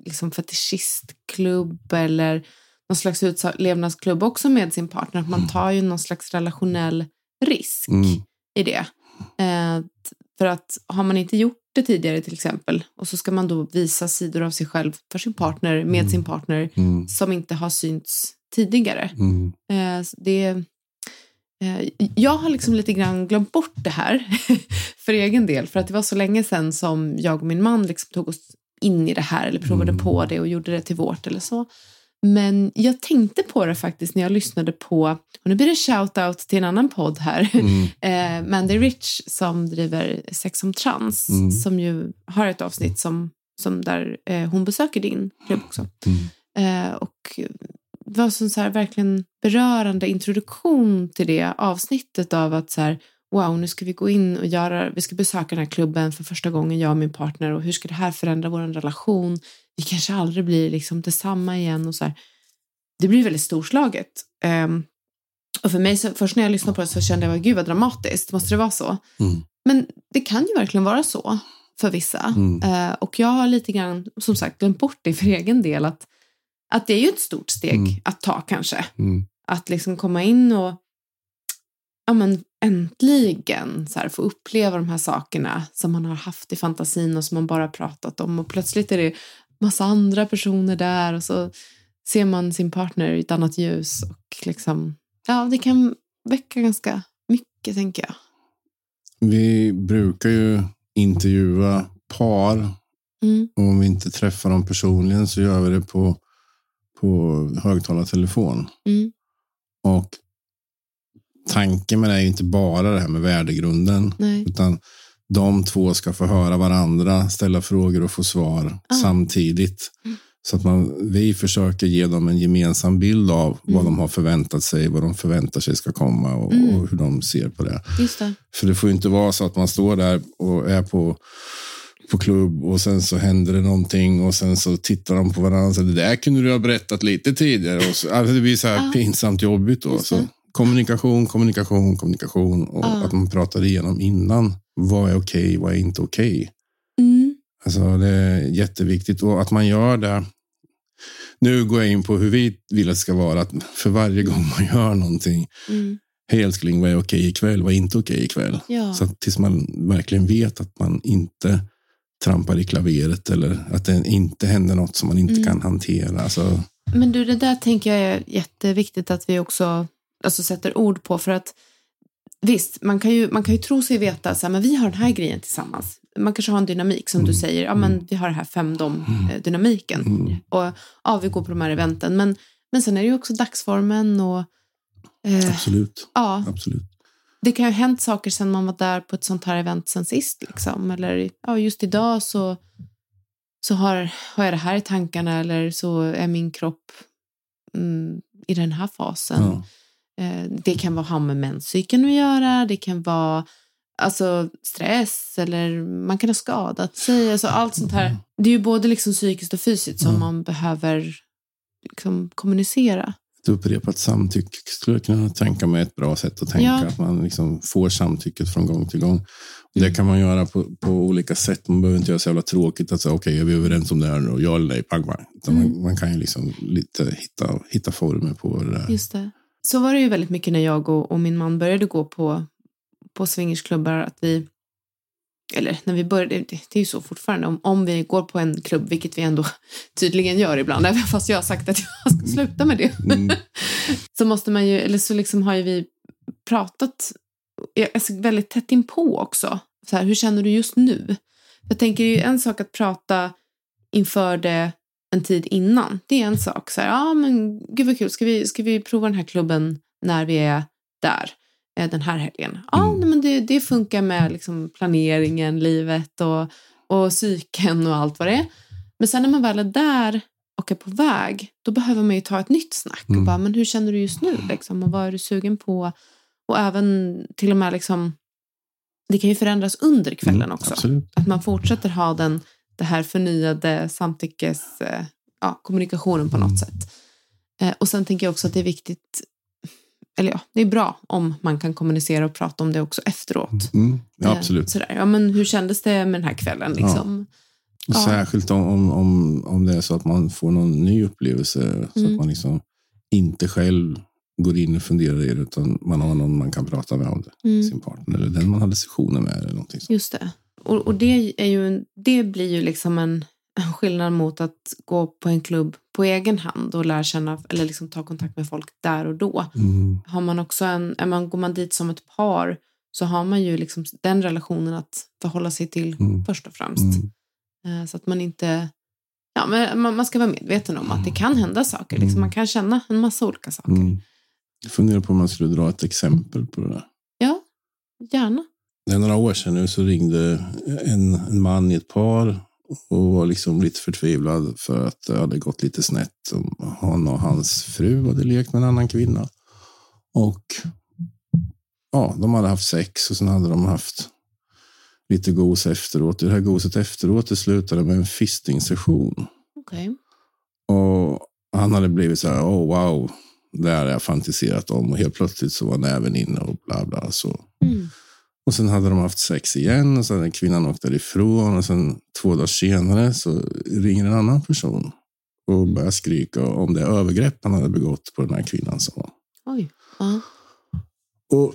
liksom fetischistklubb eller någon slags utlevnadsklubb också med sin partner. Att man mm. tar ju någon slags relationell risk mm. i det. Eh, för att har man inte gjort det tidigare till exempel och så ska man då visa sidor av sig själv för sin partner, med mm. sin partner mm. som inte har synts tidigare. Mm. Eh, det, eh, jag har liksom lite grann glömt bort det här för egen del för att det var så länge sedan som jag och min man liksom tog oss in i det här eller provade mm. på det och gjorde det till vårt eller så. Men jag tänkte på det faktiskt när jag lyssnade på, och nu blir det shout-out till en annan podd här, mm. eh, Mandy Rich som driver Sex som trans, mm. som ju har ett avsnitt som, som där eh, hon besöker din klubb också. Mm. Eh, och det var en så här verkligen berörande introduktion till det avsnittet av att så här, wow, nu ska vi gå in och göra, vi ska besöka den här klubben för första gången, jag och min partner och hur ska det här förändra vår relation? Vi kanske aldrig blir liksom detsamma igen och så här. Det blir väldigt storslaget. Um, och för mig, så, först när jag lyssnade på det så kände jag, gud vad dramatiskt, måste det vara så? Mm. Men det kan ju verkligen vara så för vissa. Mm. Uh, och jag har lite grann, som sagt, glömt bort det för egen del, att, att det är ju ett stort steg mm. att ta kanske. Mm. Att liksom komma in och ja, men äntligen så här, få uppleva de här sakerna som man har haft i fantasin och som man bara pratat om och plötsligt är det massa andra personer där och så ser man sin partner i ett annat ljus och liksom, ja, det kan väcka ganska mycket tänker jag. Vi brukar ju intervjua par. Mm. Och om vi inte träffar dem personligen så gör vi det på, på högtalartelefon. Mm. Och tanken med det är inte bara det här med värdegrunden. Nej. Utan de två ska få höra varandra, ställa frågor och få svar ah. samtidigt. Mm. Så att man, vi försöker ge dem en gemensam bild av mm. vad de har förväntat sig, vad de förväntar sig ska komma och, mm. och hur de ser på det. det. För det får inte vara så att man står där och är på på klubb och sen så händer det någonting och sen så tittar de på varandra. Så det där kunde du ha berättat lite tidigare. Och så, alltså det blir så här ah. pinsamt jobbigt då. Så kommunikation, kommunikation, kommunikation och ah. att man pratar igenom innan. Vad är okej? Okay, vad är inte okej? Okay? Mm. Alltså det är jätteviktigt och att man gör det. Nu går jag in på hur vi vill att det ska vara. Att för varje gång man gör någonting. Mm. Hej älskling, vad är okej ikväll? Vad är inte okej ikväll? Ja. Så att tills man verkligen vet att man inte trampar i klaveret eller att det inte händer något som man inte mm. kan hantera. Alltså... Men du, det där tänker jag är jätteviktigt att vi också alltså, sätter ord på. För att visst, man kan ju, man kan ju tro sig veta att vi har den här grejen tillsammans. Man kanske har en dynamik som mm. du säger, ja men mm. vi har den här femdom-dynamiken. Mm. mm. Och ja, vi går på de här eventen. Men, men sen är det ju också dagsformen och... Eh, Absolut. Ja. Absolut. Det kan ju ha hänt saker sen man var där på ett sånt här event sen sist. Liksom. Eller ja, just idag så, så har, har jag det här i tankarna eller så är min kropp mm, i den här fasen. Ja. Eh, det kan vara ha med menscykeln att göra, det kan vara alltså, stress eller man kan ha skadat sig. Alltså, allt sånt här. Det är ju både liksom psykiskt och fysiskt som man behöver liksom, kommunicera. Ett upprepat samtycke skulle jag kunna tänka mig ett bra sätt att tänka. Ja. Att man liksom får samtycket från gång till gång. Det mm. kan man göra på, på olika sätt. Man behöver inte göra så jävla tråkigt att säga okej, okay, är vi överens om det här nu? Ja eller nej, pang, pang. Mm. Man, man, kan ju liksom lite hitta, hitta former på det där. Just det så var det ju väldigt mycket när jag och, och min man började gå på, på swingersklubbar att vi eller när vi började, det, det är ju så fortfarande, om, om vi går på en klubb, vilket vi ändå tydligen gör ibland, även fast jag har sagt att jag ska sluta med det, mm. så måste man ju, eller så liksom har ju vi pratat alltså väldigt tätt inpå också. Så här, hur känner du just nu? Jag tänker ju en sak att prata inför det en tid innan. Det är en sak. Så här, ja, men gud vad kul, ska vi, ska vi prova den här klubben när vi är där? eh, den här helgen. Ja, Mm. nej, men det, det funkar med liksom, planeringen, livet och, och psyken och allt vad det är. Men sen när man väl är där och är på väg, då behöver man ju ta ett nytt snack. Mm. Och bara, men hur känner du just nu? Liksom? Och vad är du sugen på? Och även till och med, liksom, det kan ju förändras under kvällen Mm, också. Absolut. Att man fortsätter ha den det här förnyade samtyckes, eh, ja, kommunikationen på något Mm. sätt. Eh, och sen tänker jag också att det är viktigt, eller ja, det är bra om man kan kommunicera och prata om det också efteråt. Mm. Ja, Eh, absolut. Sådär. Ja, men hur kändes det med den här kvällen? Liksom? Och Ja. Särskilt om, om, om, om det är så att man får någon ny upplevelse. Så Mm. att man liksom inte själv går in och funderar i det, utan man har någon man kan prata med om det. Mm. Sin partner eller den man hade sessioner med. Eller någonting sånt. Just det. Och, och det, är ju, en- det blir ju liksom en, en skillnad mot att gå på en klubb på egen hand och lära känna eller liksom ta kontakt med folk där och då. Mm. Har man också en, är man, går man dit som ett par så har man ju liksom den relationen att förhålla sig till Mm. först och främst. Mm. Eh, Så att man inte... Ja, men man, man ska vara medveten om att det kan hända saker. Liksom. Man kan känna en massa olika saker. Mm. Jag funderar på om man skulle dra ett exempel på det där. Ja, gärna. Det är några år sedan nu så ringde en, en man i ett par och var liksom lite förtvivlad för att det hade gått lite snett. Han och hans fru hade lekt med en annan kvinna. Och ja, de hade haft sex och sen hade de haft lite gos efteråt. Det här goset efteråt det slutade med en fisting-session. Okej. Och han hade blivit så här, oh wow, det här har jag fantiserat om. Och helt plötsligt så var näven inne och bla bla. Så. Mm. Och sen hade de haft sex igen och så hade kvinnan åkt därifrån. Och sen två dagar senare så ringer en annan person och börjar skrika om det övergrepp han hade begått på den här kvinnan. Oj. Ja. Och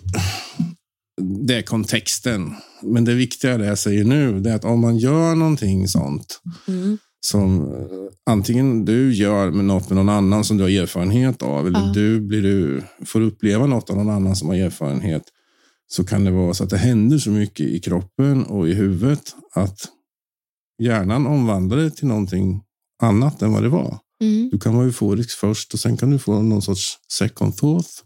det är kontexten. Men det viktiga det jag säger nu det är att om man gör någonting sånt Mm. som eh, antingen du gör med något med någon annan som du har erfarenhet av eller Ja. du, blir du får uppleva något av någon annan som har erfarenhet så kan det vara så att det händer så mycket i kroppen och i huvudet att hjärnan omvandlar det till någonting annat än vad det var. Mm. Du kan vara euforisk först och sen kan du få någon sorts second thought.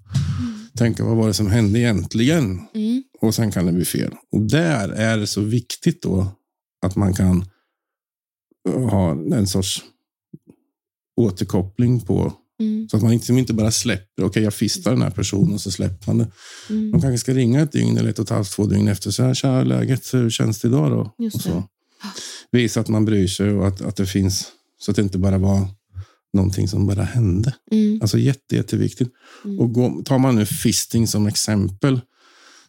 Tänka vad var det som hände egentligen? Mm. Och sen kan det bli fel. Och där är det så viktigt då att man kan ha en sorts återkoppling på Mm. så att man inte, som inte bara släpper, okej jag fistar den här personen och så släpper man det. Mm. Man kanske ska ringa ett dygn eller ett och ett halvt, två dygn efter. Så här, tja, läget, hur känns det idag då? Just och så. det. Visa att man bryr sig och att, att det finns, så att det inte bara var någonting som bara hände. Mm. Alltså jätte, jätteviktigt. Mm. Och gå, tar man nu fisting som exempel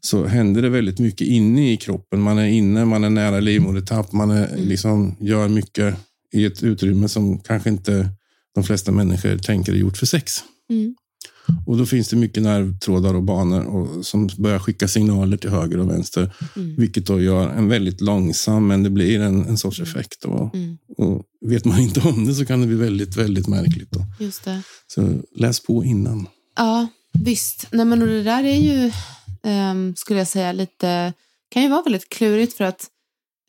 så händer det väldigt mycket inne i kroppen. Man är inne, man är nära livmodertapp, man är, Mm. liksom, gör mycket i ett utrymme som kanske inte de flesta människor tänker är gjort för sex. Mm. Och då finns det mycket nervtrådar och banor och, som börjar skicka signaler till höger och vänster. Mm. Vilket då gör en väldigt långsam, men det blir en, en sorts effekt. Då. Mm. Och vet man inte om det så kan det bli väldigt, väldigt märkligt. Då. Just det. Så läs på innan. Ja, visst. Nej, men och det där är ju, ehm, skulle jag säga, lite, kan ju vara väldigt klurigt för att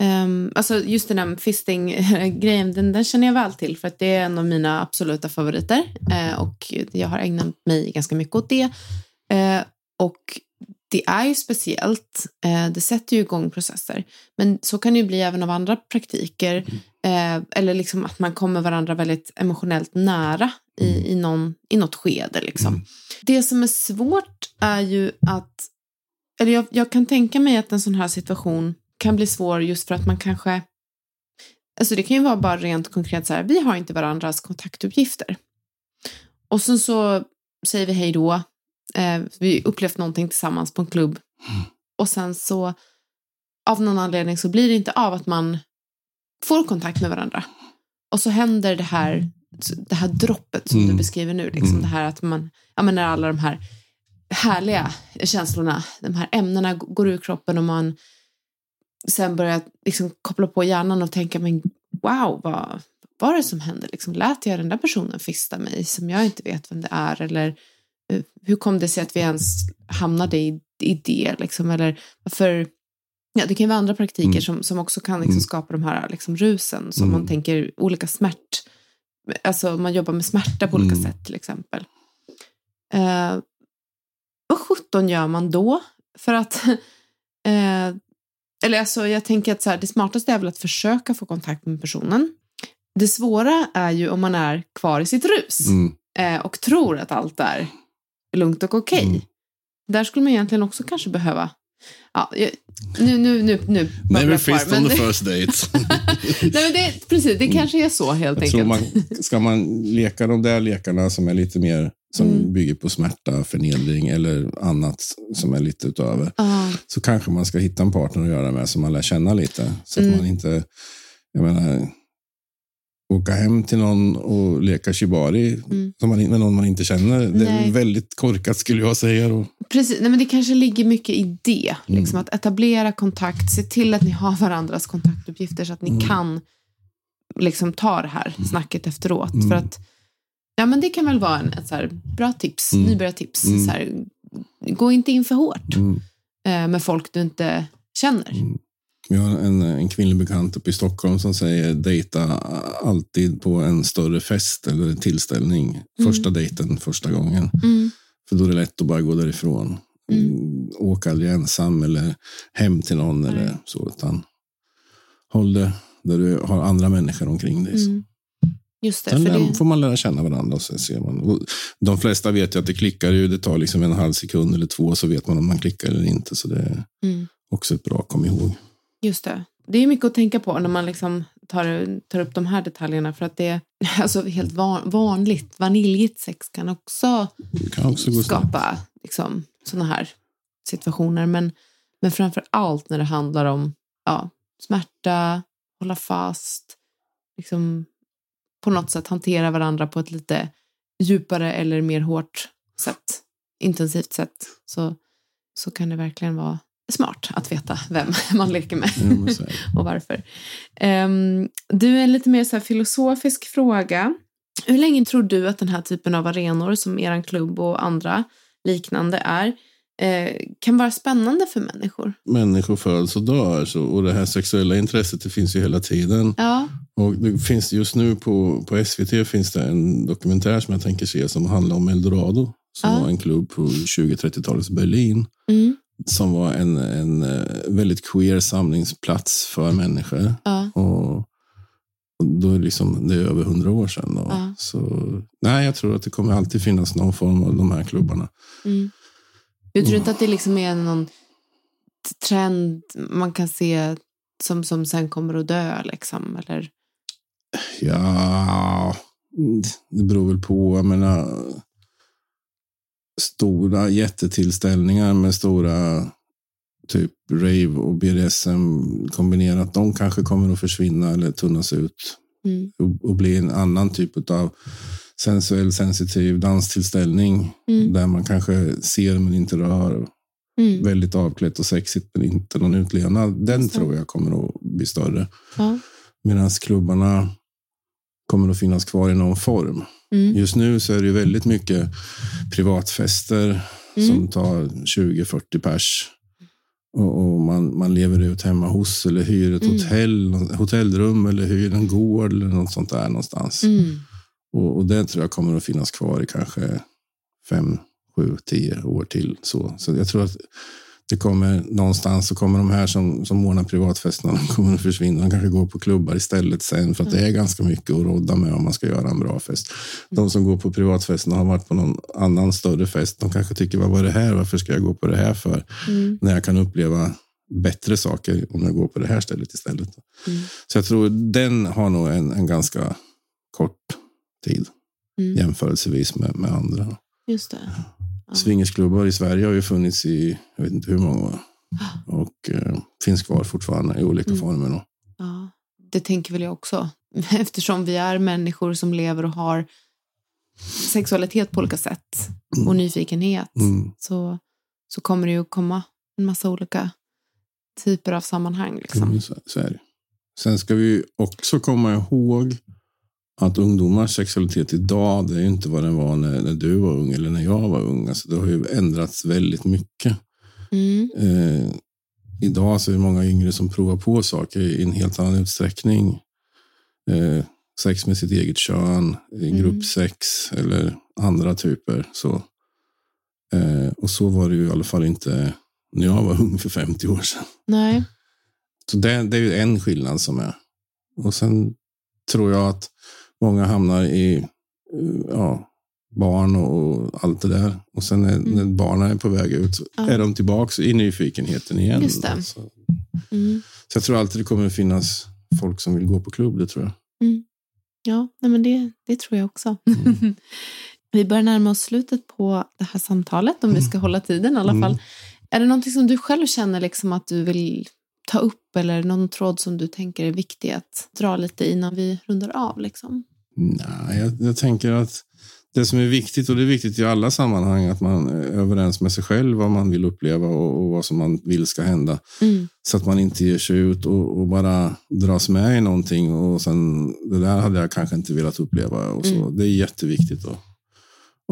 ehm, alltså just den här fisting-grejen, den, den känner jag väl till för att det är en av mina absoluta favoriter eh, och jag har ägnat mig ganska mycket åt det. Eh, och det är ju speciellt, eh, det sätter ju igång processer. Men så kan det ju bli även av andra praktiker. Eller liksom att man kommer varandra väldigt emotionellt nära i, i, någon, i något skede. Liksom. Det som är svårt är ju att, eller jag, jag kan tänka mig att en sån här situation kan bli svår just för att man kanske, alltså det kan ju vara bara rent konkret så här, vi har inte varandras kontaktuppgifter. Och sen så säger vi hej då, eh, vi upplevt någonting tillsammans på en klubb. Och sen så av någon anledning så blir det inte av att man får kontakt med varandra. Och så händer det här, det här droppet som Mm. du beskriver nu. Liksom Mm. Det här att man, ja men när alla de här härliga känslorna, de här ämnena går ur kroppen och man sen börjar liksom koppla på hjärnan och tänka, men wow, vad vad var det som hände? Liksom, lät jag den där personen fista mig som jag inte vet vem det är? Eller eh, hur kom det sig att vi ens hamnade i, i det? Liksom? Eller varför... Ja, det kan ju vara andra praktiker Mm. som, som också kan liksom Mm. skapa de här liksom, rusen. Som Mm. man tänker olika smärt... Alltså man jobbar med smärta på olika Mm. sätt till exempel. Eh, vad sjutton gör man då? För att, eh, eller alltså jag tänker att så här, det smartaste är väl att försöka få kontakt med personen. Det svåra är ju om man är kvar i sitt rus Mm. eh, och tror att allt är lugnt och okej. Mm. Där skulle man egentligen också kanske behöva Ja, nu, nu, nu, nu kvar, fist on the first date. Nej, men det, precis, det kanske är så helt Jag tror enkelt. man, ska man leka de där lekarna som är lite mer som Mm. bygger på smärta, förnedring eller annat som är lite utöver. Ja, Så kanske man ska hitta en partner att göra med som man lär känna lite. Så att Mm. man inte, jag menar, åka hem till någon och leka shibari Mm. som man, med någon man inte känner. Det är Nej. väldigt korkat skulle jag säga. Då. precis. Nej, men det kanske ligger mycket i det. Mm. Liksom, att etablera kontakt, se till att ni har varandras kontaktuppgifter så att ni Mm. kan liksom, ta det här snacket efteråt. Mm. För att, ja, men det kan väl vara en, ett så här, bra tips, Mm. nybörjartips. Mm. Så här, gå inte in för hårt Mm. eh, med folk du inte känner. Mm. Vi har en, en kvinnlig bekant uppe i Stockholm som säger dejta alltid på en större fest eller en tillställning. Första dejten första gången. Mm. För då är det lätt att bara gå därifrån. Mm. Mm. Åk aldrig ensam eller hem till någon eller så. Utan håll det där du har andra människor omkring dig. Just det, Sen det får man lära känna varandra. Så ser man. Och de flesta vet ju att det klickar. Ju. Det tar liksom en halv sekund eller två så vet man om man klickar eller inte. Så det är mm. också ett bra kom ihåg. Just det. Det är mycket att tänka på när man liksom tar, tar upp de här detaljerna. För att det är alltså, helt van, vanligt, vaniljigt sex kan också kan också skapa liksom, sådana här situationer. Men, men framför allt när det handlar om ja, smärta, hålla fast, liksom, på något sätt hantera varandra på ett lite djupare eller mer hårt sätt, intensivt sätt. Så, så kan det verkligen vara smart att veta vem man leker med och varför. Ehm, du, en lite mer så filosofisk fråga. Hur länge tror du att den här typen av arenor som er klubb och andra liknande är eh, kan vara spännande för människor? Människor föds och dör. Så, och det här sexuella intresset det finns ju hela tiden. Ja. Och det finns just nu på, på SVT finns det en dokumentär som jag tänker se som handlar om Eldorado. Som Ja. var en klubb på 20-30-talets Berlin. Mm. Som var en, en eh, väldigt queer samlingsplats för människor. Ja. Och, och då är liksom, det är över hundra år sedan. Då. Ja. Så, nej, jag tror att det kommer alltid finnas någon form av de här klubbarna. Mm. Du tror inte att det liksom är någon trend man kan se som, som sen kommer att dö? Liksom, eller? Ja, det beror väl på. Jag menar, stora jättetillställningar med stora typ rave och BDSM kombinerat. De kanske kommer att försvinna eller tunnas ut Mm. och, och bli en annan typ av sensuell, sensitiv danstillställning Mm. där man kanske ser men inte rör. Mm. Väldigt avklätt och sexigt men inte någon utlevnad. Den tror jag kommer att bli större. Ja. Medan klubbarna kommer att finnas kvar i någon form. Mm. Just nu så är det väldigt mycket privatfester Mm. som tar 20-40 pers. Och, och man, man lever ut hemma hos eller hyr ett Mm. hotell, hotellrum eller hyr en gård eller något sånt där någonstans. Mm. Och, och det tror jag kommer att finnas kvar i kanske fem, sju, tio år till. Så, så jag tror att det kommer någonstans så kommer de här som, som ordnar privatfesterna de kommer att försvinna. De kanske går på klubbar istället sen för att det är ganska mycket att rodda med om man ska göra en bra fest. De som går på privatfesterna har varit på någon annan större fest. De kanske tycker, vad var det här? Varför ska jag gå på det här för? Mm. När jag kan uppleva bättre saker om jag går på det här stället istället. Mm. Så jag tror den har nog en, en ganska kort tid Mm. jämförelsevis med, med andra. Just det. Ja. Swingersklubbar i Sverige har ju funnits i, jag vet inte hur många år. Och eh, finns kvar fortfarande i olika Mm. former. Då. Ja, det tänker väl jag också. Eftersom vi är människor som lever och har sexualitet på olika sätt och nyfikenhet Mm. så, så kommer det ju komma en massa olika typer av sammanhang. Liksom. Mm, så, så. Sen ska vi också komma ihåg att ungdomars sexualitet idag, det är ju inte vad den var när, när du var ung eller när jag var ung. Alltså, det har ju ändrats väldigt mycket. Mm. Eh, idag så är det många yngre som provar på saker i en helt annan utsträckning. Eh, sex med sitt eget kön, Mm. gruppsex eller andra typer. Så Eh, och så var det ju i alla fall inte när jag var ung för 50 år sedan. Nej. Så det, det är ju en skillnad som är. Och sen tror jag att många hamnar i ja, barn och allt det där. Och sen när, Mm. när barnen är på väg ut Ja. är de tillbaka i nyfikenheten igen. Just det. Så, Mm. så jag tror alltid det kommer att finnas folk som vill gå på klubb, det tror jag. Ja, nej men det, det tror jag också. Mm. vi börjar närma oss slutet på det här samtalet, om vi ska hålla tiden i alla Mm. fall. Är det någonting som du själv känner liksom att du vill ta upp eller någon tråd som du tänker är viktig att dra lite innan vi rundar av? Liksom? Nej, jag, jag tänker att det som är viktigt, och det är viktigt i alla sammanhang, att man är överens med sig själv vad man vill uppleva och, och vad som man vill ska hända. Mm. Så att man inte ger sig ut och, och bara dras med i någonting och sen, det där hade jag kanske inte velat uppleva. Och så. Mm. Det är jätteviktigt. Då.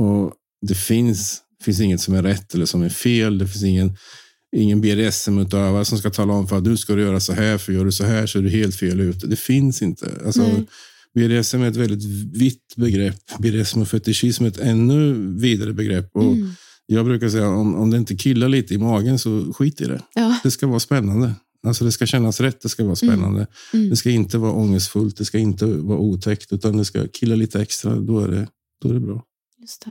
Och det finns, finns inget som är rätt eller som är fel. Det finns ingen, ingen BDSM-utövare som ska tala om för att du ska göra så här, för gör du så här så är du helt fel ute. Det finns inte. Alltså, Nej. BDSM är ett väldigt vitt begrepp. BDSM och fetischism är ett ännu vidare begrepp. Och Mm. Jag brukar säga om, om det inte killar lite i magen så skit i det. Ja. Det ska vara spännande. Alltså det ska kännas rätt, det ska vara spännande. Mm. Det ska inte vara ångestfullt, det ska inte vara otäckt, utan det ska killa lite extra. Då är det, då är det bra. Just det.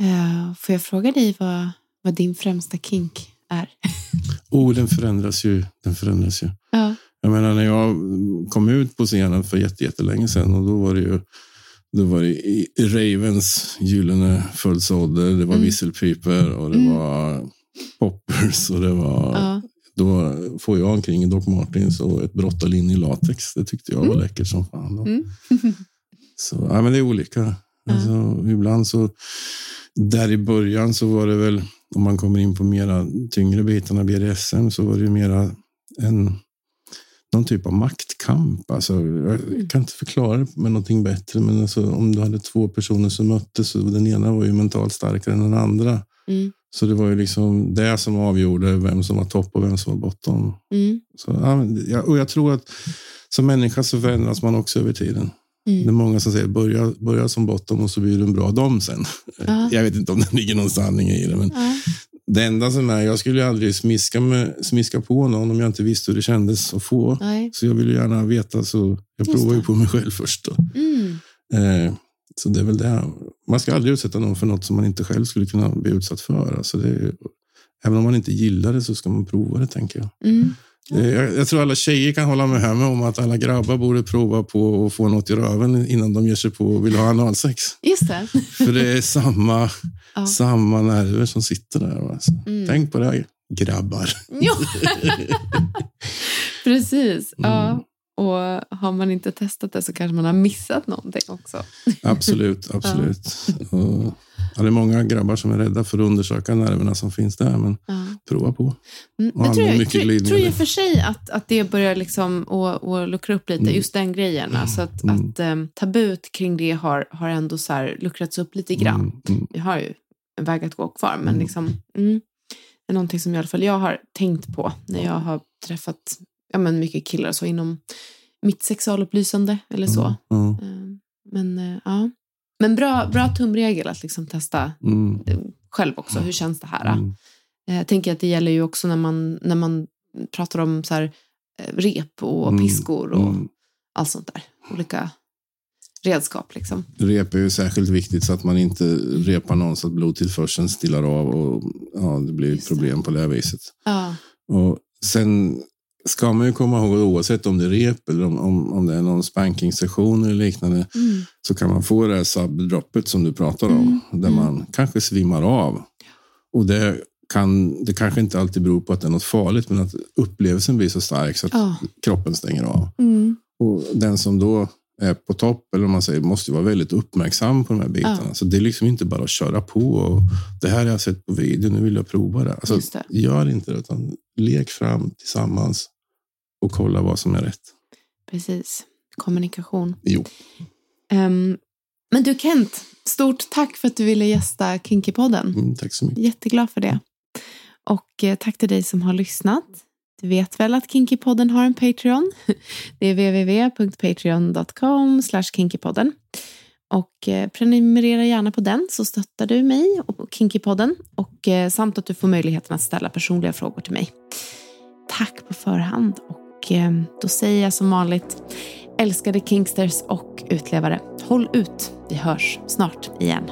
Eh, får jag fråga dig vad, vad din främsta kink är? Oh, den förändras ju. Den förändras ju. Ja. Jag menar när jag kom ut på scenen för jätte- jättelänge sedan och då var det ju då var det Ravens gyllene födelseålder, det var Mm. visselpiper och det Mm. var poppers och det var Ja. Då får jag omkring i Doc Martens och ett brottarlinne i latex. Det tyckte jag var läckert som fan. Mm. Så, ja, men det är olika. Alltså, ibland så, där i början så var det väl, om man kommer in på mera tyngre bitarna BDSM, så var det ju mera en, någon typ av maktkamp. Alltså, jag kan inte förklara det med någonting bättre, men alltså, om du hade två personer som möttes och den ena var ju mentalt starkare än den andra. Mm. Så det var ju liksom det som avgjorde vem som var topp och vem som var botten. Mm. Så, och jag tror att som människa så förändras man också över tiden. Mm. Det är många som säger börja, börja som botten och så blir du en bra dom sen. Ja. Jag vet inte om det ligger någon sanning i det. Men Ja. det enda som är, jag skulle aldrig smiska, med, smiska på någon om jag inte visste hur det kändes att få. Nej. Så jag vill gärna veta, så jag Just provar ju på mig själv först. Mm. Eh, så det är väl det. Man ska aldrig utsätta någon för något som man inte själv skulle kunna bli utsatt för. Alltså det är, även om man inte gillar det så ska man prova det, tänker jag. Mm. Det- Jag, jag tror alla tjejer kan hålla med mig om att alla grabbar borde prova på att få något i röven innan de ger sig på och vill ha analsex. Just det. För det är samma, Ja. samma nerver som sitter där. va. Så Mm. Tänk på det, här, grabbar. Ja. Precis. Mm. Ja. Och har man inte testat det så kanske man har missat någonting också. Absolut, absolut. Och, ja, det är många grabbar som är rädda för att undersöka nerverna som finns där, men Ja. prova på. Mm. Och Men tror jag, mycket tror, tror jag för sig att, att det börjar liksom luckra upp lite, Mm. just den grejen. Alltså att, Mm. att um, tabut kring det har, har ändå så här luckrats upp lite grann. Mm, mm. Vi har ju en väg att gå kvar, men Mm. liksom, mm, det är någonting som i alla fall jag har tänkt på när jag har träffat ja, men mycket killar så inom mitt sexualupplysande eller så. Ja, Eh, Men eh, ja. Men bra, bra tumregel att liksom testa mm, eh, själv också. Hur känns det här? mm. Jag tänker att det gäller ju också när man, när man pratar om så här, rep och Mm, piskor och mm. allt sånt där. Olika redskap liksom. Rep är ju särskilt viktigt så att man inte repar någon så att blodtillförseln stillar av och ja, det blir Just det. problem på det här viset. Ja. Och sen ska man ju komma ihåg oavsett om det är rep eller om, om, om det är någon spanking-session eller liknande Mm. så kan man få det här subdroppet som du pratar om där mm. man kanske svimmar av. Och det, kan, det kanske inte alltid beror på att det är något farligt men att upplevelsen blir så stark så att Ja. kroppen stänger av. Mm. Och den som då är på topp, eller man säger, måste vara väldigt uppmärksam på de här bitarna. Ja. Så det är liksom inte bara att köra på och det här har jag sett på video, nu vill jag prova det. Alltså, det. Gör inte det, utan lek fram tillsammans och kolla vad som är rätt. Precis. Kommunikation. Jo. Um, men du Kent, stort tack för att du ville gästa Kinky-podden. Mm, tack så mycket. Jätteglad för det. Och eh, tack till dig som har lyssnat. Du vet väl att Kinkypodden har en Patreon? Det är www.patreon.com kinkypodden. Och eh, prenumerera gärna på den så stöttar du mig och Kinkypodden och eh, samt att du får möjligheten att ställa personliga frågor till mig. Tack på förhand och eh, då säger jag som vanligt älskade Kinksters och utlevare, håll ut. Vi hörs snart igen.